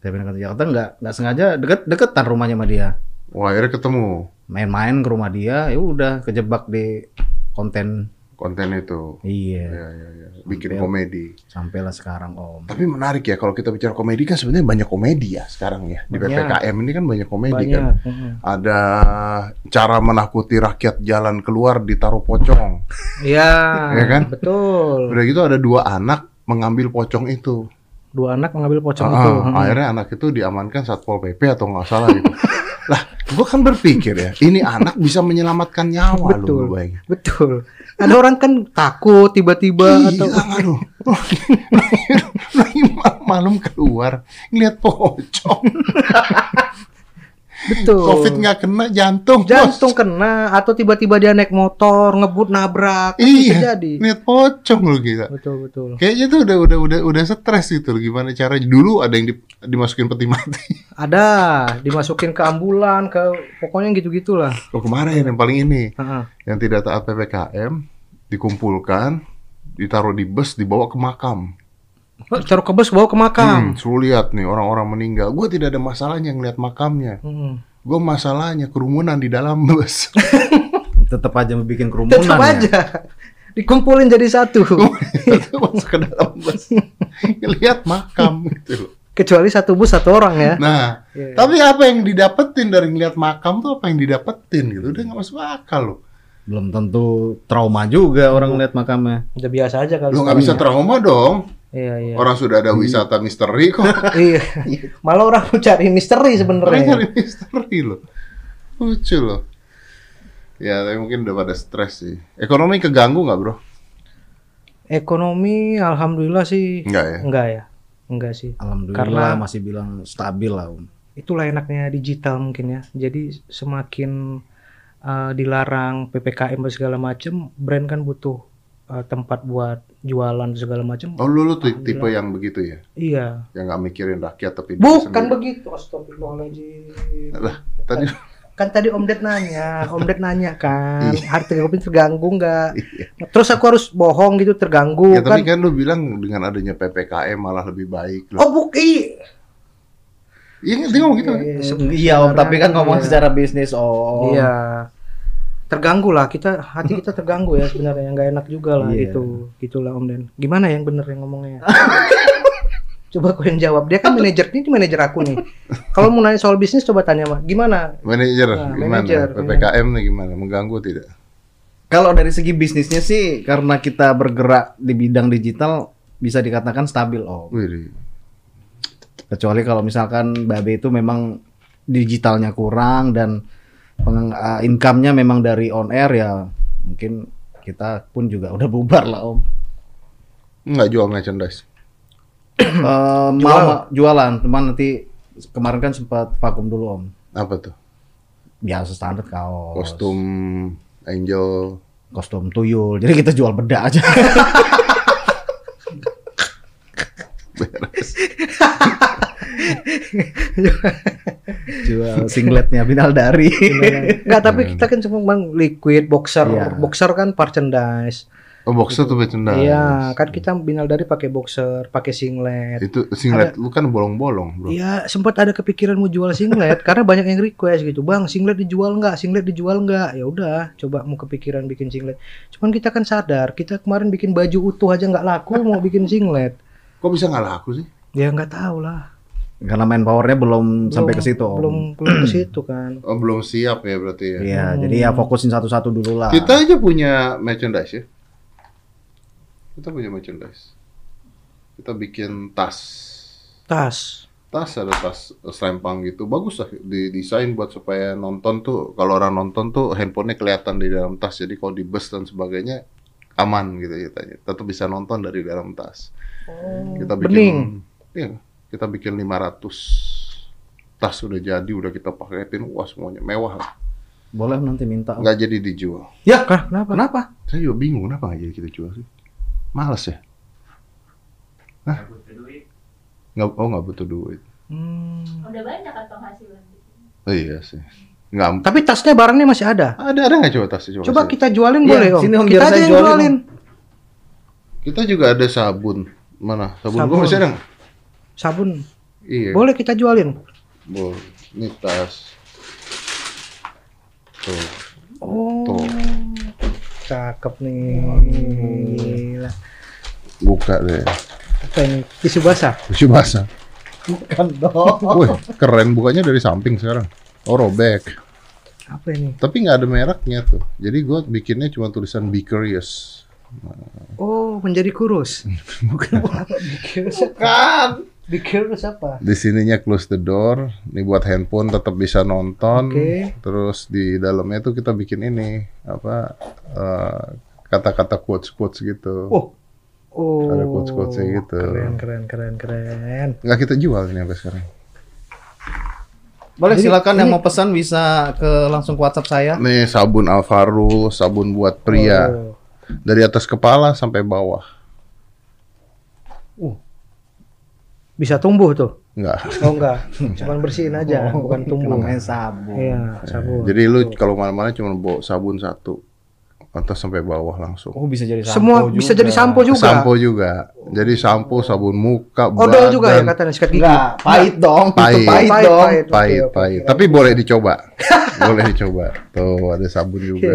Saya pindah ke Jakarta nggak nggak sengaja deket deketan rumahnya sama dia. Wah, akhirnya ketemu. Main-main ke rumah dia ya udah kejebak di konten konten itu. iya Ya, ya, ya. Bikin Sampai- komedi. sampailah sekarang om Tapi menarik ya kalau kita bicara komedi kan sebenarnya banyak komedi ya sekarang ya. Di Banyak. PPKM ini kan banyak komedi banyak kan. Mm-mm. Ada cara menakuti rakyat jalan keluar ditaruh pocong. Iya, Iya kan? betul. Udah gitu ada dua anak mengambil pocong itu. Dua anak mengambil pocong Ah, itu. Mm. akhirnya anak itu diamankan satpol pp atau nggak salah gitu. lah, gua kan berpikir ya, ini anak bisa menyelamatkan nyawa Betul. lu bayangin. Betul. Ada orang kan takut tiba-tiba atau nggak lu? Lagi malam keluar ngeliat pocong. Betul. Covid nggak kena jantung. bos. Jantung kena atau tiba-tiba dia naik motor ngebut nabrak kan Iya. jadi. Lihat pocong lu gila. Betul betul. Kayaknya tuh udah udah udah udah stres gitu. Gimana caranya? Dulu ada yang di- dimasukin peti mati. Ada dimasukin ke ambulan ke pokoknya gitu-gitulah. Oh kemarin yang paling ini, Heeh. yang tidak taat ppkm dikumpulkan, ditaruh di bus, dibawa ke makam. Taruh ke bus bawa ke makam. Hmm, suruh lihat nih orang-orang meninggal. Gue tidak ada masalahnya ngeliat makamnya. Hmm. Gue masalahnya kerumunan di dalam bus. Tetap aja mau bikin kerumunan Tetap ya. aja. Dikumpulin jadi satu. Masuk ke dalam bus. Lihat makam gitu loh. Kecuali satu bus satu orang ya. Nah, Iya. tapi apa yang didapetin dari ngeliat makam tuh apa yang didapetin gitu? Udah nggak masuk akal loh. Belum tentu trauma juga orang lihat makamnya. Udah biasa aja kali. Lo nggak bisa sekarang trauma dong. Ya. Iya iya. Orang sudah ada wisata misteri kok. Iya. Malah orang mau cari misteri Orang sebenarnya. cari misteri loh. Lucu loh. Ya, tapi mungkin udah pada stres sih. Ekonomi keganggu nggak bro? Ekonomi alhamdulillah sih Enggak ya? enggak ya. Enggak sih. Alhamdulillah Karena- masih bilang stabil lah Om. Itulah enaknya digital mungkin ya. Jadi semakin uh, dilarang PPKM dan segala macam, brand kan butuh uh, tempat buat jualan segala macam. Oh lu, lu tuh tipe yang begitu ya? Iya. Yang nggak mikirin rakyat tapi Bukan begitu. Astagfirullahaladzim. Lah, tadi Kan tadi Om Ded nanya, Om Ded nanya kan, harta kopi terganggu nggak? Iya. Terus aku harus bohong gitu terganggu ya tapi kan? kan lu bilang dengan adanya PPKM malah lebih baik loh. Oh buki. Iya, dia ngomong gitu. kan? Iya, Iya Om, tapi kan ngomong Iya. secara bisnis Om. Iya. Terganggu lah kita hati kita terganggu ya sebenarnya nggak enak juga lah Iya. gitu gitulah Om Den. Gimana yang bener yang ngomongnya? coba kau yang jawab. Dia kan manajer ini manajer aku nih. Kalau mau nanya soal bisnis coba tanya mah. Gimana? Manajer Nah, gimana? manajer. PPKM nih gimana? Mengganggu tidak? Kalau dari segi bisnisnya sih karena kita bergerak di bidang digital bisa dikatakan stabil Om. Wih, Kecuali kalau misalkan Babe itu memang digitalnya kurang dan uh, income-nya memang dari on air ya mungkin kita pun juga udah bubar lah Om. nggak jual merchandise. Eh, mau jualan, cuman nanti kemarin kan sempat vakum dulu Om. Apa tuh? Biasa standar kaos. Kostum angel. kostum tuyul. Jadi kita jual bedak aja. jual singletnya Binal dari. Enggak, tapi kita kan cuma bang liquid boxer. Iya. Boxer kan merchandise. Oh, boxer tuh merchandise. Iya, kan kita binal dari pakai boxer, pakai singlet. Itu singlet lu kan bolong-bolong, Bro. Iya, sempat ada kepikiran mau jual singlet karena banyak yang request gitu. Bang, singlet dijual nggak? Singlet dijual nggak? Ya udah, coba mau kepikiran bikin singlet. Cuman kita kan sadar, kita kemarin bikin baju utuh aja nggak laku, mau bikin singlet. Kok bisa nggak laku sih? Ya nggak tahu lah. Karena manpowernya belum sampai ke situ. Om. Belum belum ke situ kan. Oh, belum siap ya berarti ya. Iya, jadi ya fokusin satu-satu dulu lah. Kita aja punya merchandise ya. Kita punya merchandise. Kita bikin tas. Tas. Tas ada tas selempang gitu. Bagus lah didesain buat supaya nonton tuh kalau orang nonton tuh handphonenya kelihatan di dalam tas. Jadi kalau di bus dan sebagainya aman gitu ceritanya. Tetap bisa nonton dari dalam tas. Kita bikin Bening. Iya, kita bikin 500 tas udah jadi, udah kita paketin. Wah, semuanya mewah. lah. Boleh nanti minta. Nggak jadi dijual. Ya, Kah, kenapa? kenapa? Saya juga bingung kenapa nggak jadi kita jual sih. Males ya? Hah? Nggak, oh nggak butuh duit. Hmm. Udah banyak kan penghasilan Oh, iya sih. Nggak, Tapi tasnya barangnya masih ada. ada ada nggak coba tasnya coba? Coba kita jualin Iya, boleh om. sini, Om, kita aja yang jualin, jualin. Kita juga ada sabun. Mana? Sabun, Sabun. gua masih ada nggak? Sabun. Iya. Boleh kita jualin. Boleh. Ini tas. Tuh. Oh. Tuh. Cakep nih. Gila. Buka deh. Apa ini? Tisu basah. Tisu basah. Bukan dong. Wih, keren bukanya dari samping sekarang. Oh, robek. Apa ini? Tapi nggak ada mereknya tuh. Jadi gua bikinnya cuma tulisan Be Curious. Oh, menjadi kurus. Bukan. Apa Be Kan. Be curious apa? Di sininya close the door. Ini buat handphone tetap bisa nonton. Oke. Terus di dalamnya tuh kita bikin ini apa eh, kata-kata quotes quotes gitu. Oh. Oh. Ada quotes-quotesnya gitu. Keren, keren, keren, keren. Nggak kita jual ini sampai sekarang. Boleh silakan yang mau pesan bisa ke langsung ke WhatsApp saya. Nih sabun Alvaro, sabun buat pria. Oh. Dari atas kepala sampai bawah. Bisa tumbuh tuh. Enggak. Oh enggak, cuman bersihin aja, bukan tumbuh. Namanya sabun. Iya, sabun. Jadi lu kalau mana-mana cuma bawa sabun satu. Atas sampai bawah langsung. Oh bisa jadi sampo Semua juga. bisa jadi sampo juga. Sampo juga. Jadi sampo, sabun muka, Odol juga ya badan. katanya sikat gigi. Enggak, pahit dong. Pahit. Itu pahit, Pahit, dong. pahit. Pahit, pahit. oke. Tapi boleh dicoba. boleh dicoba. Tuh ada sabun juga.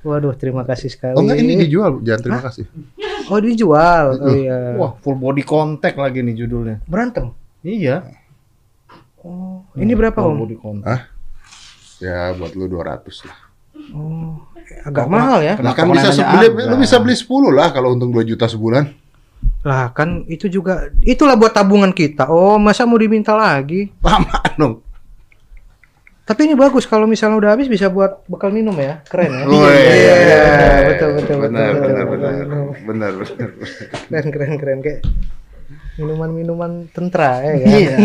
Waduh, terima kasih sekali. Oh enggak ini dijual, jangan terima kasih. Oh, dijual. Oh iya. Wah, full body contact lagi nih judulnya. Berantem. Iya. Oh, ini berapa, Full Om? body contact. Hah? Ya buat lu 200 lah. Oh, agak mahal ya. Nah, kan bisa beli, lu bisa beli 10 lah kalau untung 2 juta sebulan. Lah, kan itu juga itulah buat tabungan kita. Oh, masa mau diminta lagi? Lama dong. Tapi ini bagus kalau misalnya udah habis bisa buat bekal minum ya. Keren ya. Woi. Iya, betul betul Benar, betul. benar, betul, benar. betul. Benar, benar. Keren keren keren kayak minuman-minuman tentra ya kan. Iya.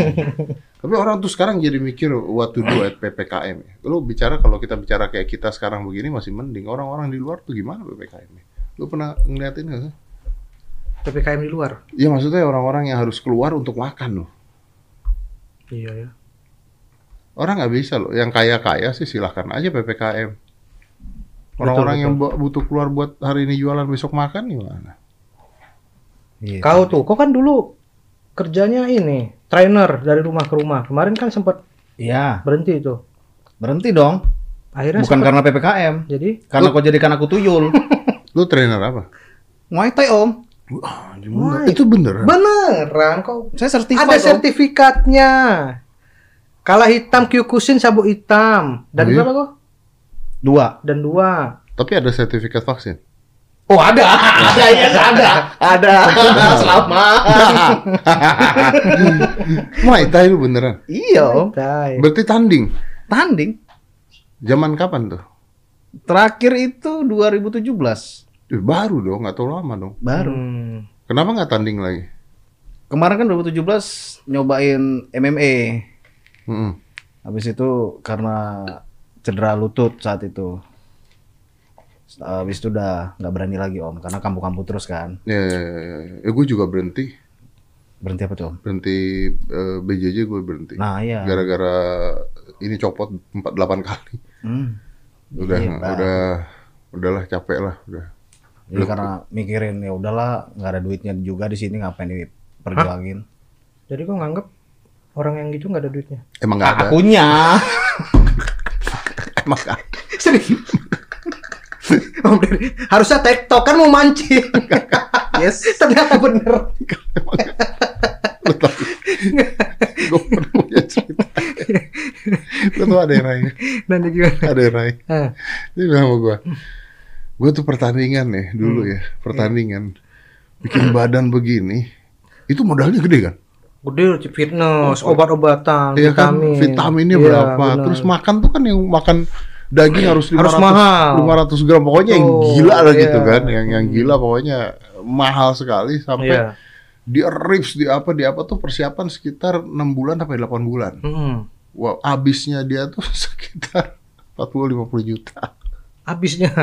Tapi orang tuh sekarang jadi mikir what to do at PPKM. ya. Lu bicara kalau kita bicara kayak kita sekarang begini masih mending. Orang-orang di luar tuh gimana PPKM? Lu pernah ngeliatin nggak sih? PPKM di luar. Iya maksudnya orang-orang yang harus keluar untuk makan loh. Iya ya. Orang nggak bisa loh. Yang kaya-kaya sih silahkan aja PPKM. Orang-orang yang bu- butuh keluar buat hari ini jualan besok makan gimana? Iya. Kau tuh, kau kan dulu kerjanya ini trainer dari rumah ke rumah. Kemarin kan sempat Iya. berhenti itu. Berhenti dong. Akhirnya Bukan sempet- karena PPKM. jadi Karena kau jadikan aku tuyul. Lu trainer apa? Muay Thai om. Wah, Wah, itu bener. beneran kau Saya sertifikat ada om. Kalah hitam Kyokushin sabuk hitam. Dan iya? berapa kok? Dua. Dan dua. Tapi ada sertifikat vaksin. Oh ada, ada ya ada, ada. Selamat. Muay Thai lu beneran. iya. Berarti tanding. Tanding. Zaman kapan tuh? Terakhir itu 2017. Eh, baru dong, nggak terlalu lama dong. Baru. Hmm. Kenapa nggak tanding lagi? Kemarin kan 2017 nyobain MMA. Mm-mm. Habis itu karena cedera lutut saat itu. Habis itu udah nggak berani lagi om, karena kambuh-kambuh terus kan. Ya, ya, ya, ya. ya gue juga berhenti. Berhenti apa tuh om? Berhenti eh, BJJ gue berhenti. Nah iya. Gara-gara ini copot 4 8 kali. Hmm. Udah Iya, udah udahlah capek lah, udah. Jadi karena mikirin ya udahlah nggak ada duitnya juga di sini ngapain diperjuangin. Jadi kok nganggep orang yang gitu nggak ada duitnya? Emang nggak ada. Akunya. Emang nggak ada. Serius? Harusnya tektok kan mau mancing. yes. Ternyata bener. Tahu. gue pernah punya cerita. Gue tuh ada yang lain. Nanti gimana? Ada yang lain. Ah, Dia bilang sama gue, gue tuh pertandingan nih dulu ya, pertandingan bikin badan begini, itu modalnya gede kan? Gede fitness, obat-obatan, Iya kan, vitamin. vitaminnya Iya, berapa? benar. Terus makan tuh kan yang makan daging harus 500, Harus mahal. 500 gram pokoknya yang Tuh, gila lah iya. gitu kan, yang yang gila pokoknya mahal sekali sampai Iya. di rips di apa di apa tuh persiapan sekitar 6 bulan sampai 8 bulan. Mm-mm. Wow, habisnya dia tuh sekitar 40 50 juta. Habisnya.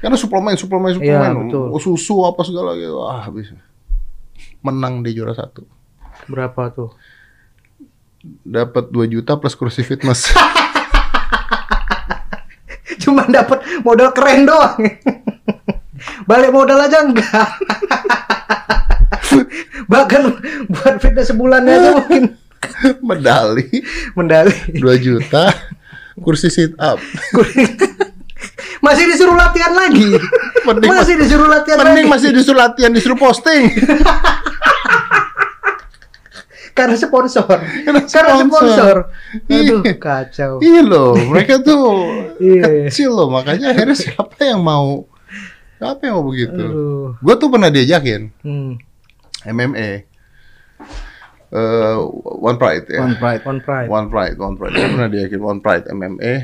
Karena suplemen, suplemen, Iya, suplemen, betul. oh, susu apa segala gitu, ah habis. Menang di juara satu, Berapa tuh? dapat 2 juta plus kursi fitness. Cuma dapat modal keren doang. Balik modal aja enggak. Bahkan buat fitness sebulannya aja mungkin Medali mendali. 2 juta, kursi sit up. Masih disuruh latihan lagi. Mending masih disuruh latihan Mending lagi. masih disuruh latihan, disuruh posting. Karena sponsor. Karena Karena sponsor. sponsor. Aduh, Iya. kacau. Iya loh, mereka tuh Iya. kecil loh, makanya akhirnya siapa yang mau siapa yang mau begitu? Aduh. Gue tuh pernah diajakin Hmm. MMA, eh, One Pride ya. One pride. On pride. One Pride, One Pride. Gue pernah diajakin One Pride MMA eh,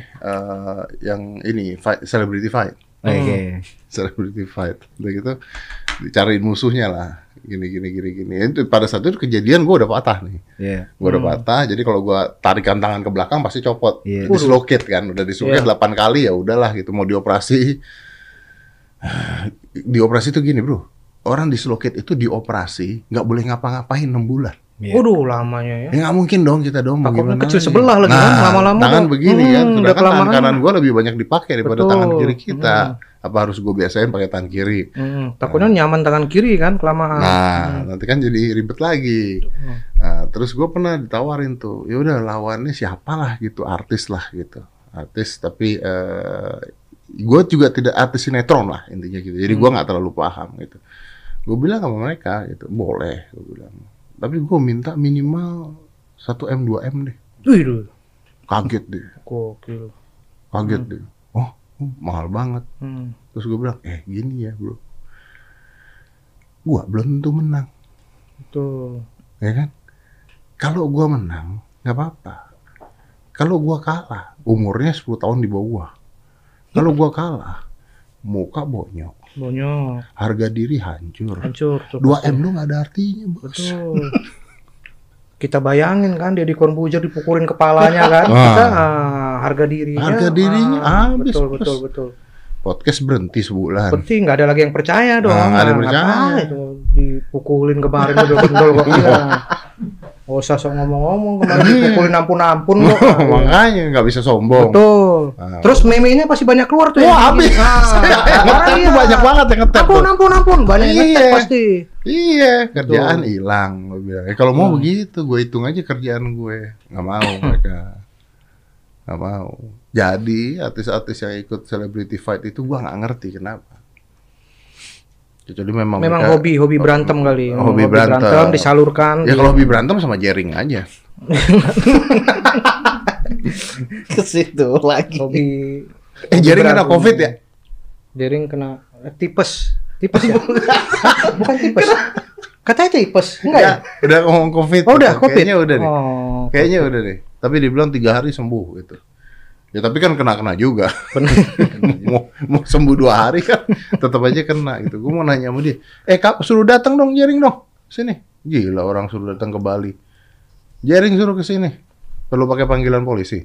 yang ini fight, celebrity fight, Oke. celebrity fight. Udah gitu dicariin musuhnya lah. Gini gini gini gini. Itu pada saat itu kejadian gue udah patah nih. Iya. Gue udah Hmm. patah, jadi kalau gue tarikan tangan ke belakang pasti copot. Iya. Dislocate kan, udah dislocate Iya. 8 kali ya udahlah gitu mau dioperasi. Dioperasi itu gini bro, orang dislocate itu dioperasi nggak boleh ngapa-ngapain 6 bulan. Iya. Waduh, lamanya ya. Ya nggak mungkin dong kita dong. Takutnya kecil sebelah lagi kan, lama-lama Tangan udah- begini kan, Hmm, udah sedangkan tangan kelamaan. kanan gue lebih banyak dipakai daripada Betul. tangan kiri kita. Hmm. Apa harus gue biasain pakai tangan kiri? Hmm, takutnya nyaman tangan kiri kan kelamaan. Nah, nanti kan jadi ribet lagi. Hmm. Nah, terus gue pernah ditawarin tuh, ya udah lawannya siapa lah gitu, artis lah gitu, artis. Tapi eh gue juga tidak artis sinetron lah intinya gitu. Jadi Hmm. gue nggak terlalu paham gitu. Gue bilang sama mereka gitu, boleh, gue bilang. Tapi gue minta minimal 1 m 2 m deh. Wih, duh, Kaget deh, gokil. kaget deh. Oh, mahal banget. Hmm. Terus gue bilang, eh gini ya bro, gue belum tentu menang. Betul. ya kan? Kalau gua menang, nggak apa-apa. Kalau gua kalah, umurnya 10 tahun di bawah. Kalau gua kalah, muka bonyok, Bonyok, harga diri hancur. hancur tuh. 2 pasti. M lu nggak ada artinya, bos. Betul. Kita bayangin kan Deddy Corbuzier dipukulin kepalanya kan. Kita ah, harga dirinya. Harga dirinya ah, habis, Betul, betul, betul. Podcast berhenti sebulan. Penting nggak ada lagi yang percaya dong. Nah, nggak ada yang Nah, percaya. itu dipukulin kemarin udah bendol kok. Iya. Gak usah sok ngomong-ngomong kemarin Iya. dipukulin ampun-ampun kok. Makanya nggak bisa sombong. Betul. Nah. Terus meme-nya pasti banyak keluar tuh. Wah, yang habis. bikin. Ah, Ngetep iya. tuh banyak banget yang ngetep Ampun, ampun, ampun. Banyak yang ngetep Iya. pasti. Iya, kerjaan hilang. Kalau mau Hmm. begitu, gue hitung aja kerjaan gue. Nggak mau mereka. Nggak mau. Jadi artis-artis yang ikut celebrity fight itu gua nggak ngerti kenapa. Kecuali memang Memang mereka- hobi, hobi berantem kali. Hobi berantem. disalurkan. Ya di- kalau hobi berantem sama jaring aja. Ke situ lagi. hobi Eh jaring kena berantem. covid ya? Jaring kena eh, tipes. Tipes ya? Bukan tipes. Katanya tipes. Enggak ya? Udah ngomong covid. Oh, udah covid. Kayaknya udah deh. Oh. Kayaknya udah deh. Tapi dibilang tiga hari sembuh gitu. Ya tapi kan kena-kena juga. mau, mau sembuh dua hari kan tetap aja kena gitu. Gue mau nanya sama dia, eh kak suruh datang dong jaring dong sini. Gila orang suruh datang ke Bali. Jaring suruh ke sini. Perlu pakai panggilan polisi.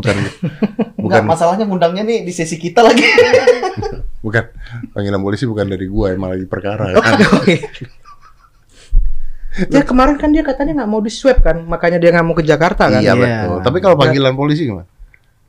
Bukan, bukan, masalahnya ngundangnya nih di sesi kita lagi. bukan. Panggilan polisi bukan dari gua, emang lagi perkara. Kan? Ya kemarin kan dia katanya nggak mau di swab kan, makanya dia nggak mau ke Jakarta kan. iya Iya. betul. Tapi kalau panggilan polisi gimana?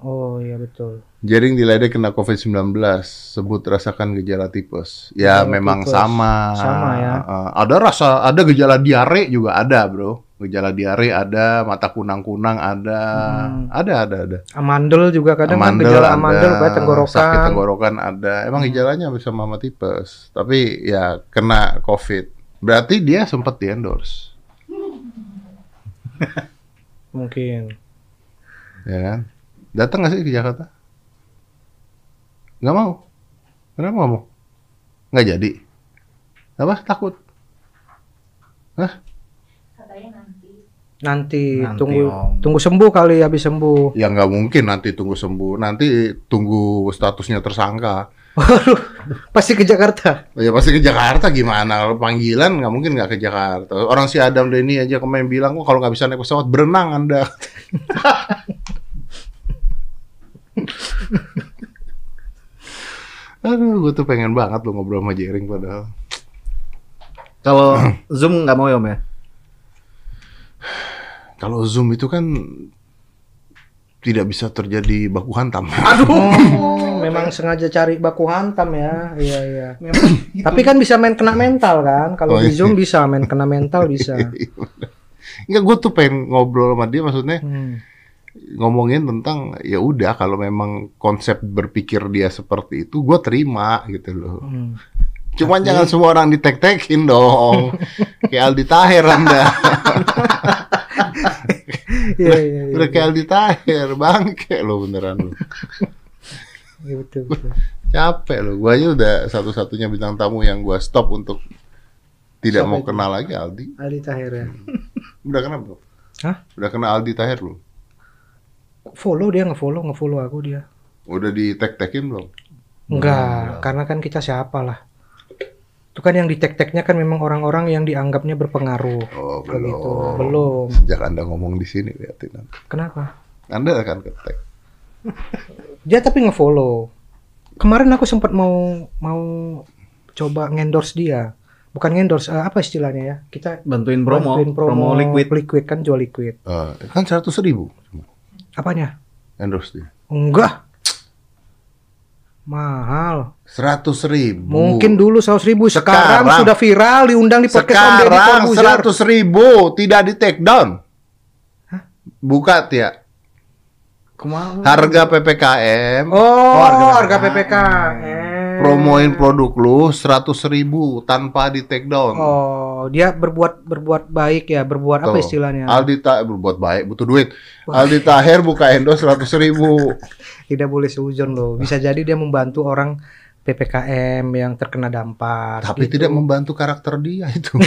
Oh iya betul. Jaring diledek kena COVID-19, sebut rasakan gejala tipes. Ya Gejala memang tipes. sama. Sama ya. Uh, ada rasa, ada gejala diare juga ada, bro. Gejala diare ada, mata kunang-kunang ada, Hmm. ada, ada, ada. Amandel juga kadang kan Amandel gejala ada, amandel kayak tenggorokan. sakit tenggorokan ada. Emang Hmm. gejalanya hampir sama sama tipes. Tapi ya kena COVID. Berarti dia sempat di endorse, Mungkin. ya kan? Datang nggak sih ke Jakarta? Nggak mau. Kenapa nggak mau? Nggak jadi. Apa? Takut? Nanti, Nanti, tunggu Om. tunggu sembuh kali habis sembuh. Ya nggak mungkin nanti tunggu sembuh. Nanti tunggu statusnya tersangka. Pasti ke Jakarta. Ya pasti ke Jakarta gimana? Kalau panggilan nggak mungkin nggak ke Jakarta. Orang si Adam Denny aja kemarin bilang, kok kalau nggak bisa naik pesawat berenang anda. Aduh, gue tuh pengen banget lo ngobrol sama Jering padahal. Kalau Zoom nggak mau ya, Om ya? Kalau Zoom itu kan tidak bisa terjadi baku hantam. Oh, memang sengaja cari baku hantam ya. Iya iya. Tapi kan bisa main kena mental kan? Kalau Oh, di iya. Zoom bisa main kena mental bisa. Enggak, gue tuh pengen ngobrol sama dia maksudnya Hmm. ngomongin tentang ya udah kalau memang konsep berpikir dia seperti itu gue terima gitu loh. Hmm. Cuman jangan semua orang ditek-tekin dong. kayak Aldi Taher Anda. Iya iya iya. Udah kayak Aldi Taher, bangke lo beneran lo. Iya, betul betul. Capek lo. Gua aja udah satu-satunya bintang tamu yang gua stop untuk tidak Siapa mau itu? kenal lagi Aldi. Ali Tahir ya. Udah kenal belum? Hah? Udah kenal Aldi Taher belum? Follow dia nge-follow, nge-follow aku dia. Udah di tag-tagin belum? Enggak, karena kan kita siapa lah. Itu kan yang di tag-tagnya kan memang orang-orang yang dianggapnya berpengaruh. Oh, Begitu. belum. Belum. Sejak Anda ngomong di sini, lihatin. Kenapa? Anda akan ketek. Dia tapi nge-follow. Kemarin aku sempat mau mau coba ngendorse dia. Bukan ngendorse, eh, apa istilahnya ya? Kita Bantuin promo, bantuin promo, liquid. liquid kan jual liquid. Eh, kan 100 ribu Apanya? endorse dia. Enggak. Mahal. 100 ribu. Mungkin dulu 100 ribu. Sekarang, Sekarang. sudah viral diundang di podcast Sekarang. 100 ribu tidak di take down. Buka ya. Ke mana? Harga PPKM. Oh, harga harga PPKM. PPKM. Promoin produk lu 100 ribu tanpa di take down. Oh, dia berbuat berbuat baik ya, berbuat apa Tuh. istilahnya? Aldi tak berbuat baik, butuh duit. Aldi Taher buka endorse 100 ribu. Tidak boleh seuzon loh. Bisa jadi dia membantu orang PPKM yang terkena dampak. Tapi gitu. tidak membantu karakter dia itu.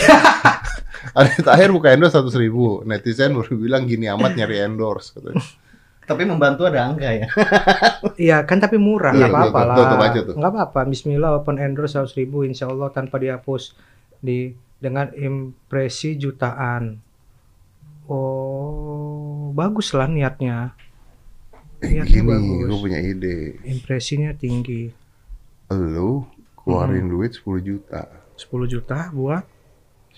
Aldi Taher buka endorse 100 ribu. Netizen baru bilang gini amat nyari endorse. katanya. Tapi membantu ada angka ya. Iya kan tapi murah, Iya, nggak apa-apa lah. Nggak apa-apa. Bismillah open endorse 100 ribu, insya Allah tanpa dihapus di dengan impresi jutaan. Oh, bagus lah niatnya. Eh, Niatnya gini, bagus. gue punya ide. Impresinya tinggi. Hmm. keluarin duit 10 juta. 10 juta buat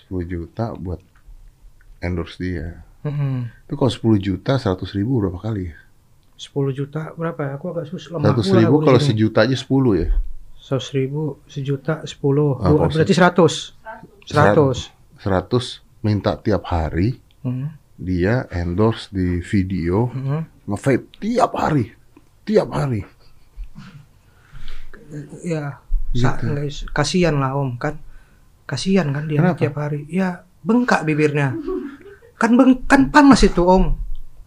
10 juta buat endorse dia. Mm-mm. Itu kalau 10 juta 100 ribu berapa kali ya? 10 juta berapa ya? Aku agak susah. lemah 100 pula ribu aku kalau ini. sejuta aja 10 ya? 100 ribu, sejuta, 10. Ah, Dua- berarti 100. 100. 100 minta tiap hari Hmm. dia endorse di video Hmm. nge-vape tiap hari. Tiap hari. Ya, nggak- kasihan lah Om kan. Kasihan kan dia Kenapa? tiap hari. Ya, bengkak bibirnya. Kan beng kan panas itu Om.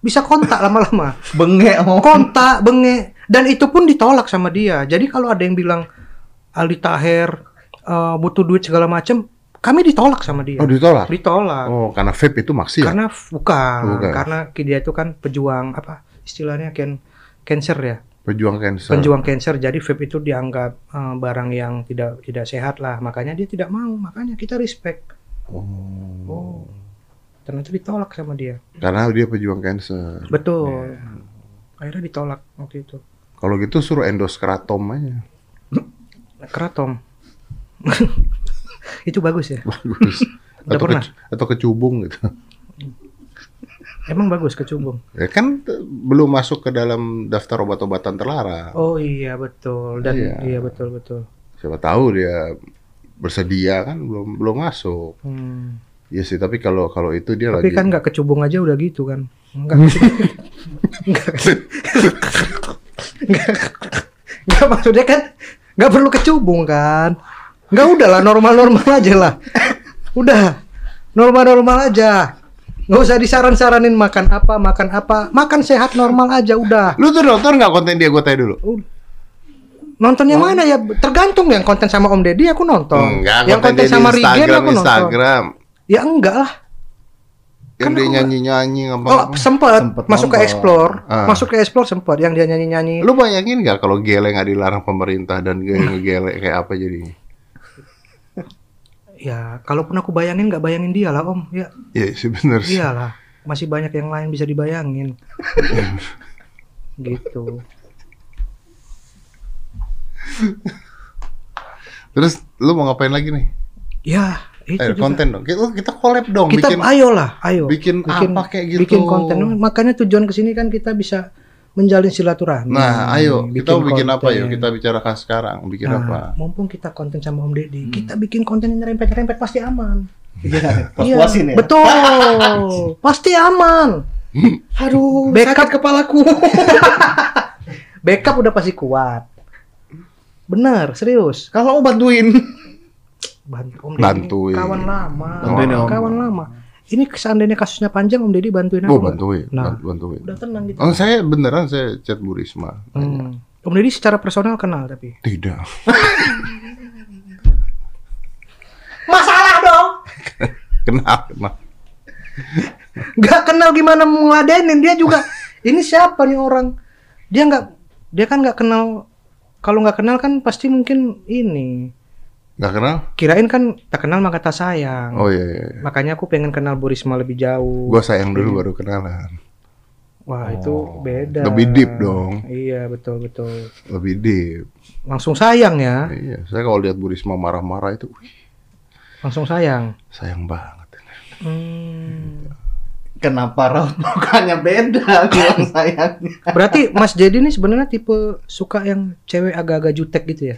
Bisa kontak lama-lama. Bengek oh. Kontak, bengek. Dan itu pun ditolak sama dia. Jadi kalau ada yang bilang Aldi Taher eh, butuh duit segala macam, kami ditolak sama dia. Oh, ditolak. ditolak. Oh, karena vape itu maksiat. Karena bukan, Bukan. karena dia itu kan pejuang apa istilahnya can cancer ya, Pejuang cancer. penjuang cancer. Jadi vape itu dianggap eh, barang yang tidak tidak sehat lah. Makanya dia tidak mau. Makanya kita respect. Oh, ternyata ditolak sama dia. Karena dia pejuang cancer. Betul. Akhirnya ditolak waktu itu. Kalau gitu suruh endorse keratom aja. Keratom. itu bagus ya. Bagus. Udah atau, pernah? ke, atau kecubung gitu. Emang bagus kecubung. Ya kan belum masuk ke dalam daftar obat-obatan terlarang. Oh iya betul dan Iya. iya, betul betul. Siapa tahu dia bersedia kan belum belum masuk. Hmm. Iya sih, tapi kalau kalau itu dia Tapi lagi kan nggak kecubung aja udah gitu kan? Enggak. Enggak. Maksudnya kan nggak perlu kecubung kan? Nggak udahlah normal-normal aja lah. Udah normal-normal aja. Nggak usah disaran-saranin makan apa, makan apa, makan sehat normal aja udah. Lu tuh nonton nggak konten dia gue tanya dulu? Nonton yang mana ya? Tergantung yang konten sama Om Deddy aku nonton. Enggak, yang konten konten sama Rigen aku nonton. Instagram. Ya enggak lah. Yang Kan dia nyanyi-nyanyi Oh, ngapa sempat Sempet masuk ke explore, Ah. masuk ke explore sempat yang dia nyanyi-nyanyi. Lu bayangin nggak kalau gele nggak dilarang pemerintah dan gue ngegele kayak apa jadinya? Ya, kalaupun aku bayangin nggak bayangin dia lah Om. Ya, Iya sih bener sih. iyalah. Masih banyak yang lain bisa dibayangin. gitu. Terus lu mau ngapain lagi nih? Ya, itu Eh, juga. konten dong. Kita, kita collab dong. Kita bikin ayolah, ayo. bikin apa kayak gitu. Bikin konten. Makanya tujuan ke sini kan kita bisa menjalin silaturahmi. Nah, ayo kita bikin apa yuk? Kita bicarakan sekarang. Bikin Nah, apa? mumpung kita konten sama Om Deddy, kita bikin konten yang rempet-rempet pasti aman. Iya, Iya, ya. Betul. pasti aman. Aduh, Backup kepalaku. Backup udah pasti kuat. Bener, serius. Kalau mau bantuin. Bantu Om Deddy. Bantuin. Kawan lama. Bantuin Om. Kawan lama. Ini seandainya kasusnya panjang Om Deddy bantuin aku. Oh, bantuin. Nah. Bant- bantuin. Udah tenang gitu. Oh, saya beneran saya chat Bu Risma. Hmm. Om Deddy secara personal kenal tapi. Tidak. Masalah dong. Kenapa? Kenapa? Gak kenal gimana mau ngeladenin dia juga. Ini siapa nih orang? Dia nggak, dia kan nggak kenal. Kalau nggak kenal kan pasti mungkin ini Nggak kenal? Kirain kan tak kenal maka tak sayang. Oh iya, iya. iya. Makanya aku pengen kenal Bu Risma lebih jauh. Gua sayang dulu baru kenalan. Wah, itu Oh. beda. Lebih deep dong. Iya, betul betul. Lebih deep. Langsung sayang ya. Iya, saya kalau lihat Bu Risma marah-marah itu, wih, Langsung sayang. sayang banget. Hmm. Kenapa raut mukanya beda bilang sayangnya? Berarti Mas Jadi ini sebenarnya tipe suka yang cewek agak-agak jutek gitu ya?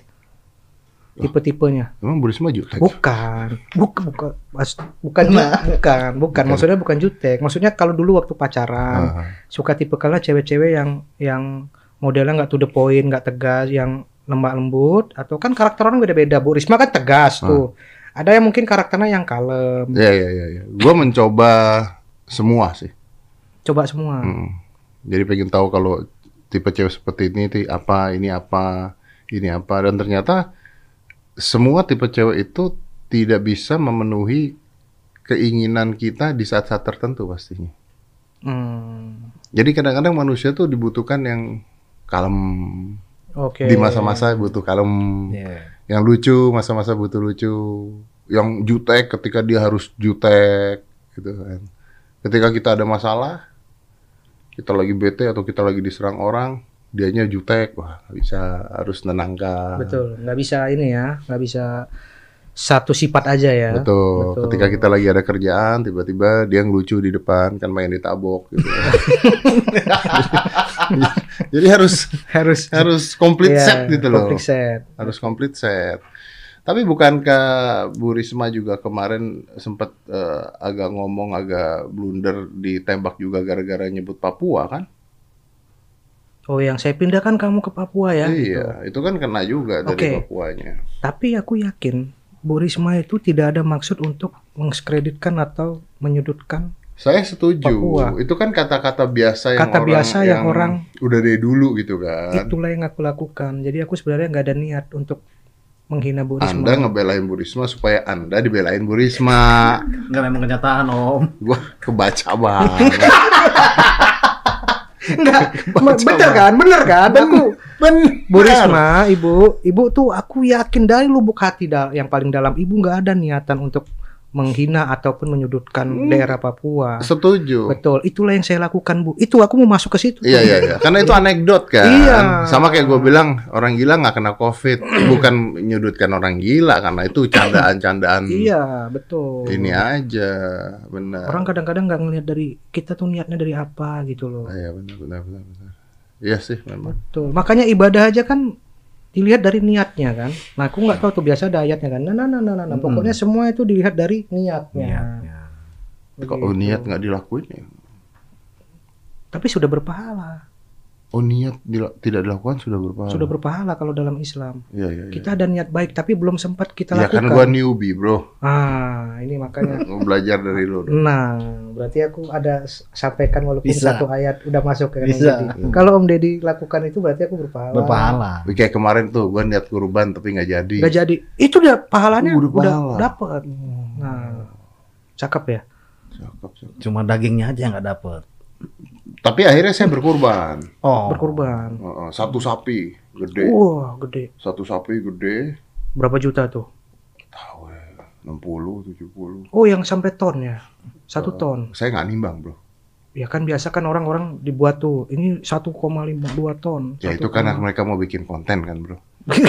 Tipe-tipenya. Emang Bu Risma jutek? Bukan, bukan, bukan, Mas, bukan, Nah. bukan, bukan. Maksudnya bukan jutek. Maksudnya kalau dulu waktu pacaran, Ah, suka tipe kala cewek-cewek yang yang modelnya nggak to the point, nggak tegas, yang lembak lembut, atau kan karakter orang beda-beda. Bu Risma kan tegas tuh. Ada yang mungkin karakternya yang kalem. Iya, iya, iya. iya. Gua mencoba semua sih. Coba semua. Hmm. Jadi pengen tahu kalau tipe cewek seperti ini, ti- apa, ini apa, ini apa. Dan ternyata semua tipe cewek itu tidak bisa memenuhi keinginan kita di saat-saat tertentu pastinya. Hmm. Jadi kadang-kadang manusia tuh dibutuhkan yang kalem. Oke. Di masa-masa butuh kalem. Iya. Yang lucu, masa-masa butuh lucu. Yang jutek ketika dia harus jutek gitu kan. Ketika kita ada masalah, kita lagi bete atau kita lagi diserang orang, dianya jutek, wah nggak bisa harus nenangkan. Betul, nggak bisa ini ya, nggak bisa satu sifat aja ya. Betul. Betul. Ketika kita lagi ada kerjaan, tiba-tiba dia ngelucu di depan, kan main ditabok gitu. Jadi harus Harus harus komplit Iya, set gitu loh. komplit set. harus komplit set. Tapi bukankah Bu Risma juga kemarin sempat eh, agak ngomong agak blunder ditembak juga gara-gara nyebut Papua kan? Oh, yang saya pindahkan kamu ke Papua ya. gitu. iya, itu kan kena juga dari Oke. Papuanya. Tapi aku yakin Bu Risma itu tidak ada maksud untuk mengskreditkan atau menyudutkan Saya setuju. Papua. Itu kan kata-kata biasa yang Kata orang biasa yang orang- udah dari dulu gitu kan. itulah yang aku lakukan. Jadi aku sebenarnya nggak ada niat untuk menghina Bu Risma. Anda ngebelain Bu Risma supaya Anda dibelain Bu Risma. Enggak memang kenyataan om. Gua kebaca banget. Enggak, bener kan? Bener kan? Aku Ben, Bu Risma, Ibu, Ibu tuh aku yakin dari lubuk hati yang paling dalam. Ibu nggak ada niatan untuk menghina ataupun menyudutkan Hmm. daerah Papua. Setuju. Betul, itulah yang saya lakukan, Bu. Itu aku mau masuk ke situ. Iya iya iya. Karena itu anekdot kan. Iya. Sama kayak gue bilang orang gila nggak kena covid. Bukan menyudutkan orang gila karena itu candaan-candaan. Iya, betul. Ini aja, benar. Orang kadang-kadang nggak ngelihat dari kita tuh niatnya dari apa gitu loh. Iya benar benar benar benar. Iya sih memang. Betul. Makanya ibadah aja kan dilihat dari niatnya kan. Nah, aku nggak tahu tuh biasa ada ayatnya kan. Nah, nah, nah, nah, nah, nah. Pokoknya semua itu dilihat dari niatnya. Niatnya. Kalau niat nggak dilakuin ya. Tapi sudah berpahala. Oh niat dila- tidak dilakukan sudah berpahala. Sudah berpahala kalau dalam Islam. Iya iya. iya. Kita ada niat baik tapi belum sempat kita Ya kan lakukan. gua newbie bro. Ah, ini makanya. Mau belajar dari lu. Nah, berarti aku ada sampaikan walaupun Bisa. satu ayat udah masuk ke Om Bisa. Deddy. Kalau Om Deddy lakukan itu berarti aku berpahala. Berpahala. Kayak kemarin tuh gua niat kurban tapi nggak jadi. Udah jadi. Itu udah pahalanya Uh, udah udah, pahala. dapet. Nah, cakep ya. Cakep, cakep. Cuma dagingnya aja yang nggak dapet. Tapi akhirnya saya berkurban. Oh. Berkurban. Heeh, satu sapi gede. Wah, gede. Satu sapi gede. Berapa juta tuh? Tahu ya. 60, 70. Oh, yang sampai ton ya. Satu ton. Saya nggak nimbang bro. Ya kan biasa kan orang-orang dibuat tuh. Ini 1,52 ton. Ya itu 1,5. karena mereka mau bikin konten kan bro.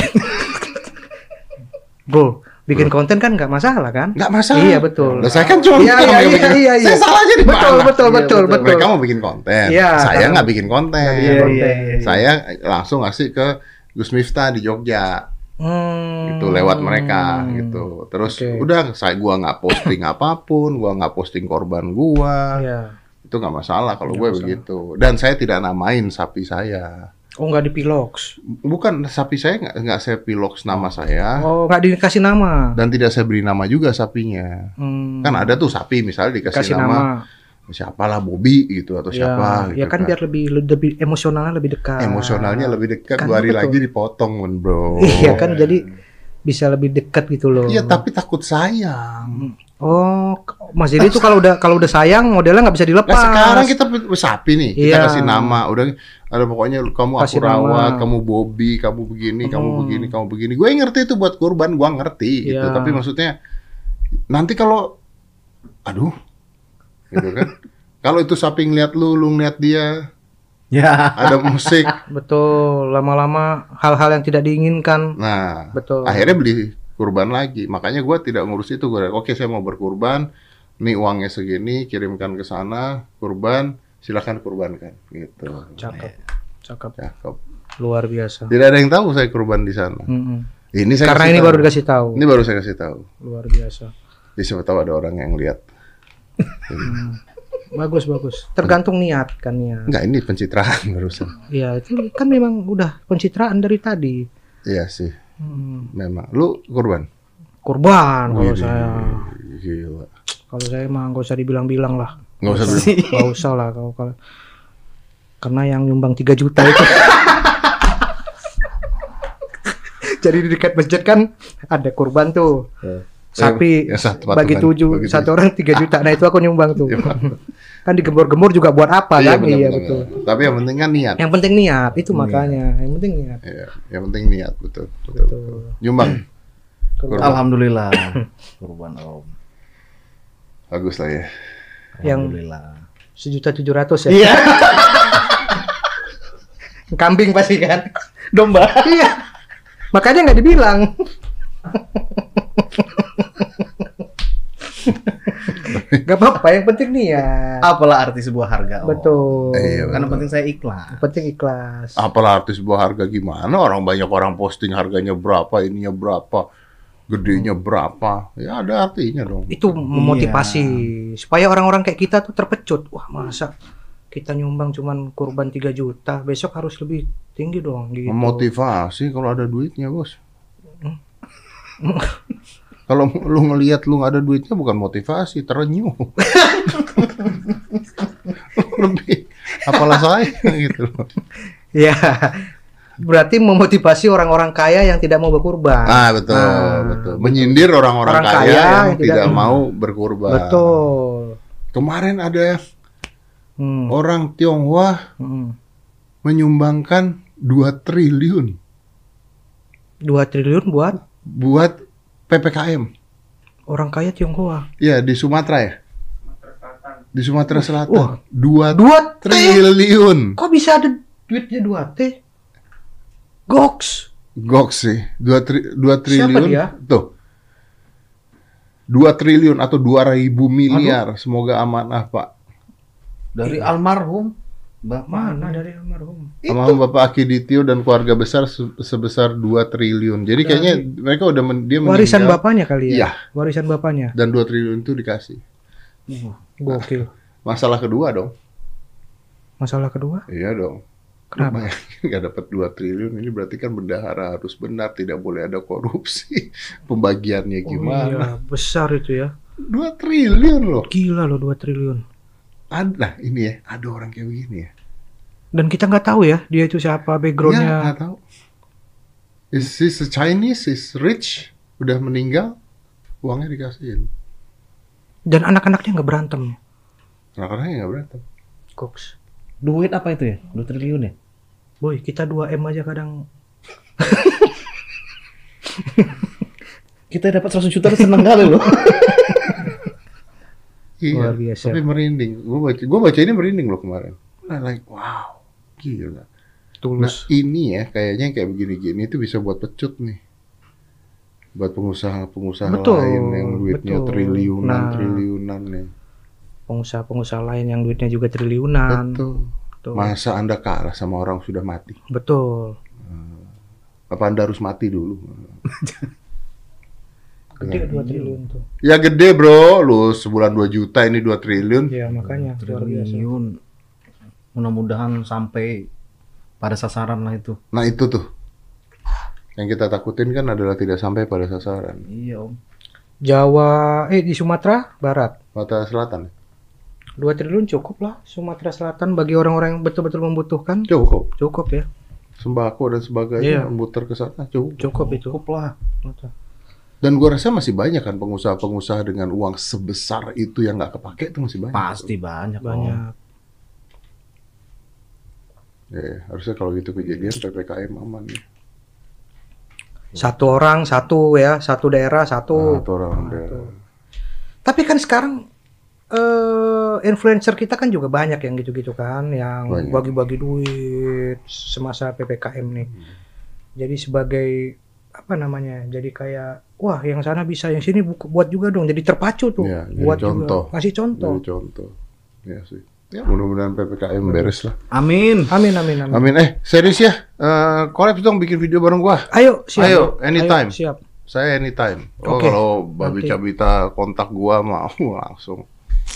Bro, bikin konten kan nggak masalah kan? Nggak masalah. Iya, betul. Lah saya kan cuma Iya, iya, iya, bikin- iya, iya. Saya salah aja di Betul, mana? betul, Iya, betul, betul. Mereka mau bikin konten. Iya, saya nggak bikin konten. Nggak bikin Iya, konten. iya, iya. Saya langsung ngasih ke Gus Miftah di Jogja. Hmm. itu lewat mereka gitu. Terus Oke. udah saya gua nggak posting apa pun, gua nggak posting korban gua. Iya. Itu nggak masalah kalau gue masalah. begitu. Dan saya tidak namain sapi saya. Oh, nggak dipiloks. Bukan sapi saya nggak nggak saya piloks nama saya Oh, nggak dikasih nama. dan tidak saya beri nama juga sapinya. Hmm. Kan ada tuh sapi misalnya dikasih kasih nama, nama. siapalah Bobby gitu atau Ya, siapa gitu ya kan, biar lebih lebih emosionalnya lebih dekat. emosionalnya lebih dekat Kan dua hari betul. lagi dipotong bro. Iya kan jadi bisa lebih dekat gitu loh. Iya tapi takut sayang. Oh, Mas Didi itu kalau udah kalau udah sayang modelnya nggak bisa dilepas. Nah, sekarang kita sapi nih, kita Iya. kasih nama, udah ada pokoknya kamu aku Kasih rawat, nama. kamu Bobby, kamu begini, kamu Hmm. begini, kamu begini. Gue ngerti itu buat kurban, gua ngerti gitu. Iya. Tapi maksudnya nanti kalau aduh gitu kan. kalau itu sapi ngeliat lu, lu ngeliat dia, Ya. ada musik. Betul, lama-lama hal-hal yang tidak diinginkan. Nah, Betul. akhirnya beli kurban lagi. Makanya gua tidak ngurus itu. Gue oke saya mau berkurban, nih uangnya segini, kirimkan ke sana, kurban, silakan kurbankan gitu. Cakep. Cakep. Cakep. Luar biasa. Tidak ada yang tahu saya kurban di sana. Mm-mm. Ini saya Karena ini tahu. baru dikasih tahu. Ini baru saya kasih tahu. Luar biasa. Jadi siapa tahu ada orang yang lihat. Bagus bagus. Tergantung niat kan ya. Enggak, ini pencitraan barusan. Iya itu kan memang udah pencitraan dari tadi. Iya sih, Hmm. memang. Lu kurban? Kurban kalau saya. Gila. Kalau saya mah nggak usah dibilang-bilang lah. Nggak usah. Nggak usah lah kalau kalau karena yang nyumbang 3 juta itu. Jadi di dekat masjid kan ada kurban tuh. Sapi Ya, satu bagi tujuh, bagi satu orang 3 juta. Nah itu aku nyumbang tuh. Iya, kan digembor-gembor juga buat apa Iya, kan? benar, iya betul. Tapi yang penting kan niat. Yang penting niat itu makanya. Yang penting niat. Iya, yang penting niat betul. Betul. Betul. Nyumbang. Kurban. Alhamdulillah. Kurban Om. Bagus lah ya. Yang Alhamdulillah. sejuta tujuh ratus ya. Iya. Kambing pasti kan. Domba. iya. Makanya nggak dibilang. Gak apa-apa, yang penting niat. Apalah arti sebuah harga Om. Betul. Iya, Karena penting saya ikhlas. Yang penting ikhlas. Apalah artis sebuah harga gimana? Orang banyak orang posting harganya berapa, ininya berapa, gedenya berapa. Ya ada artinya dong. Itu memotivasi supaya orang-orang kayak kita tuh terpecut. Wah, masa kita nyumbang cuman kurban 3 juta, besok harus lebih tinggi dong gitu. Memotivasi kalau ada duitnya, Bos. kalau lu ngelihat lu nggak ada duitnya bukan motivasi, terenyuh. Lebih apalah saya gitu loh. Ya. Berarti memotivasi orang-orang kaya yang tidak mau berkurban. Ah, betul, Ah, betul. Menyindir orang-orang Orang kaya, kaya yang yang tidak, tidak- mau berkurban. Betul. Kemarin ada Hmm. orang Tionghoa Hmm. menyumbangkan 2 triliun 2 triliun buat buat PPKM. orang kaya Tionghoa. Ya, di Sumatera ya? Di Sumatera Wah. Selatan. 2 2 T. triliun. Kok bisa ada duitnya 2 T? Goks. Gok sih. 2 tri 2 triliun. dia? Tuh. 2 triliun atau 2000 miliar. Semoga amanah, Pak. Dari almarhum Bapak. Mana dari almarhum? Almarhum Bapak Akiditio dan keluarga besar se- sebesar 2 triliun. Jadi kayaknya mereka udah men- dia Warisan meninggal bapaknya kali ya? Iya. Warisan bapaknya. dan 2 triliun itu dikasih. Gokil. Masalah kedua dong. Masalah kedua? Iya dong. Kenapa? Nggak dapat 2 triliun ini berarti kan bendahara harus benar, tidak boleh ada korupsi. Pembagiannya Oh gimana? iya, besar itu ya. 2 triliun loh. Gila loh 2 triliun. Ada nah, ini ya, ada orang kayak begini ya. Dan kita nggak tahu ya dia itu siapa Ya, backgroundnya. nggak tahu. Is this a Chinese? Is rich? Udah meninggal? Uangnya dikasihin. Dan anak-anaknya nggak berantem. Anak-anaknya nggak berantem. Goks. Duit apa itu ya? 2 triliun ya? Boy, kita 2 M aja kadang. Kita dapat 100 juta seneng kali loh. Iya, Luar biasa. tapi merinding. Gue baca, gua baca ini merinding loh kemarin. I like, wow, gila. Nah, Tulus. ini ya, kayaknya kayak begini-gini itu bisa buat pecut nih. Buat pengusaha-pengusaha Betul, lain yang duitnya betul. triliunan, Nah. triliunan nih. Pengusaha-pengusaha lain yang duitnya juga triliunan. Betul. Betul. Masa Anda kalah sama orang sudah mati? Betul. Apa Anda harus mati dulu? Gede 2 triliun tuh. Ya gede bro, lu sebulan 2 juta ini 2 triliun. Ya makanya luar biasa. Triliun. Mudah-mudahan sampai pada sasaran lah itu. Nah itu tuh. Yang kita takutin kan adalah tidak sampai pada sasaran. Iya om. Jawa eh di Sumatera Barat. Mata Selatan. 2 triliun cukup lah Sumatera Selatan bagi orang-orang yang betul-betul membutuhkan. Cukup. Cukup ya. Sembako dan sebagainya Iya. muter ke sana cukup. Cukup itu. Cukup lah. Dan gua rasa masih banyak kan pengusaha-pengusaha dengan uang sebesar itu yang nggak kepake itu masih banyak. Pasti banyak. Banyak. Ya, harusnya kalau gitu kejadian PPKM aman ya. Satu orang satu ya, satu daerah satu. Atau orang udah Tapi kan sekarang eh influencer kita kan juga banyak yang gitu-gitu kan, yang bagi-bagi duit semasa PPKM nih. Jadi sebagai apa namanya? Jadi kayak wah yang sana bisa, yang sini bu- buat juga dong. Jadi terpacu tuh Iya, jadi buat contoh. juga. Kasih contoh. Jadi contoh. Ya sih. Ya mudah-mudahan PPKM beres lah. Amin. Amin amin amin. Amin. Eh, serius ya? Eh, collab dong bikin video bareng gua. Ayo siap. Ayo, anytime. siap. Saya anytime. Oh, Oke, kalau Babi nanti. Cabita kontak gua mau langsung.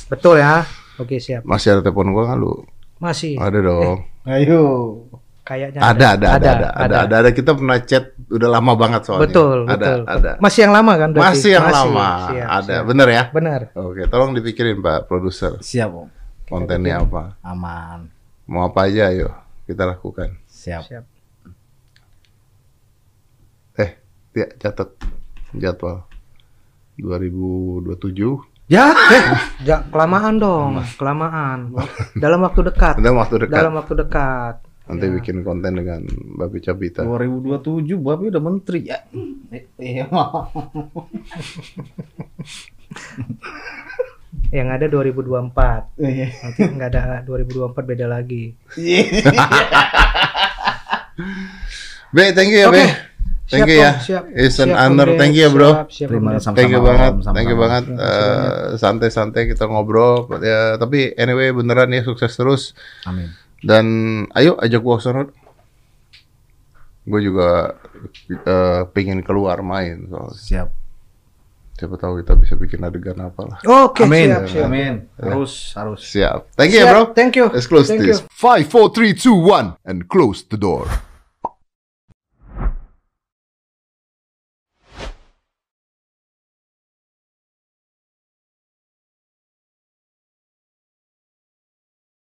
Betul ya. Oke siap. Masih ada telepon gua kan lu? Masih. Ada dong. Ayo. Kayaknya ada, ada, ada, ada, ada, ada, ada. Kita pernah chat udah lama banget soalnya. Betul, ada, betul. ada. Masih yang lama kan berarti? Masih yang lama. siap, ada, siap. bener ya? Benar. Oke, tolong dipikirin Pak Produser. Siap, Om. Kontennya apa? Aman. Mau apa aja, ayo kita lakukan. Siap. Siap. Eh, ya catat jadwal 2027 Ya, eh, ja, kelamaan dong, kelamaan. Dalam waktu dekat. ada waktu dekat. Dalam waktu dekat. Nanti Ya. bikin konten dengan Babi Cabita. 2027 Babi udah menteri ya. Eh, Iya. Yang ada 2024. Iya. Nanti nggak ada 2024 beda lagi. Be, thank you ya. Be. Thank Siap, you ya. Siap. It's an Siap, honor. Thank you, bro. Siap, siap, Terima kasih. Thank you banget, thank you banget. Eh, Santai-santai kita ngobrol. Ya, tapi anyway beneran ya sukses terus. Amin. Dan ayo ajak gua ke. Gue juga eh, pengen keluar main. Soalnya. Siap. Siapa tahu kita bisa bikin adegan apa lah. Oke, Amin. siap, siap. Amin. Harus, harus. Siap. Thank you ya, Siap, bro. Thank you. Let's close Thank this. you. Five, four, three, two, one, and close the door.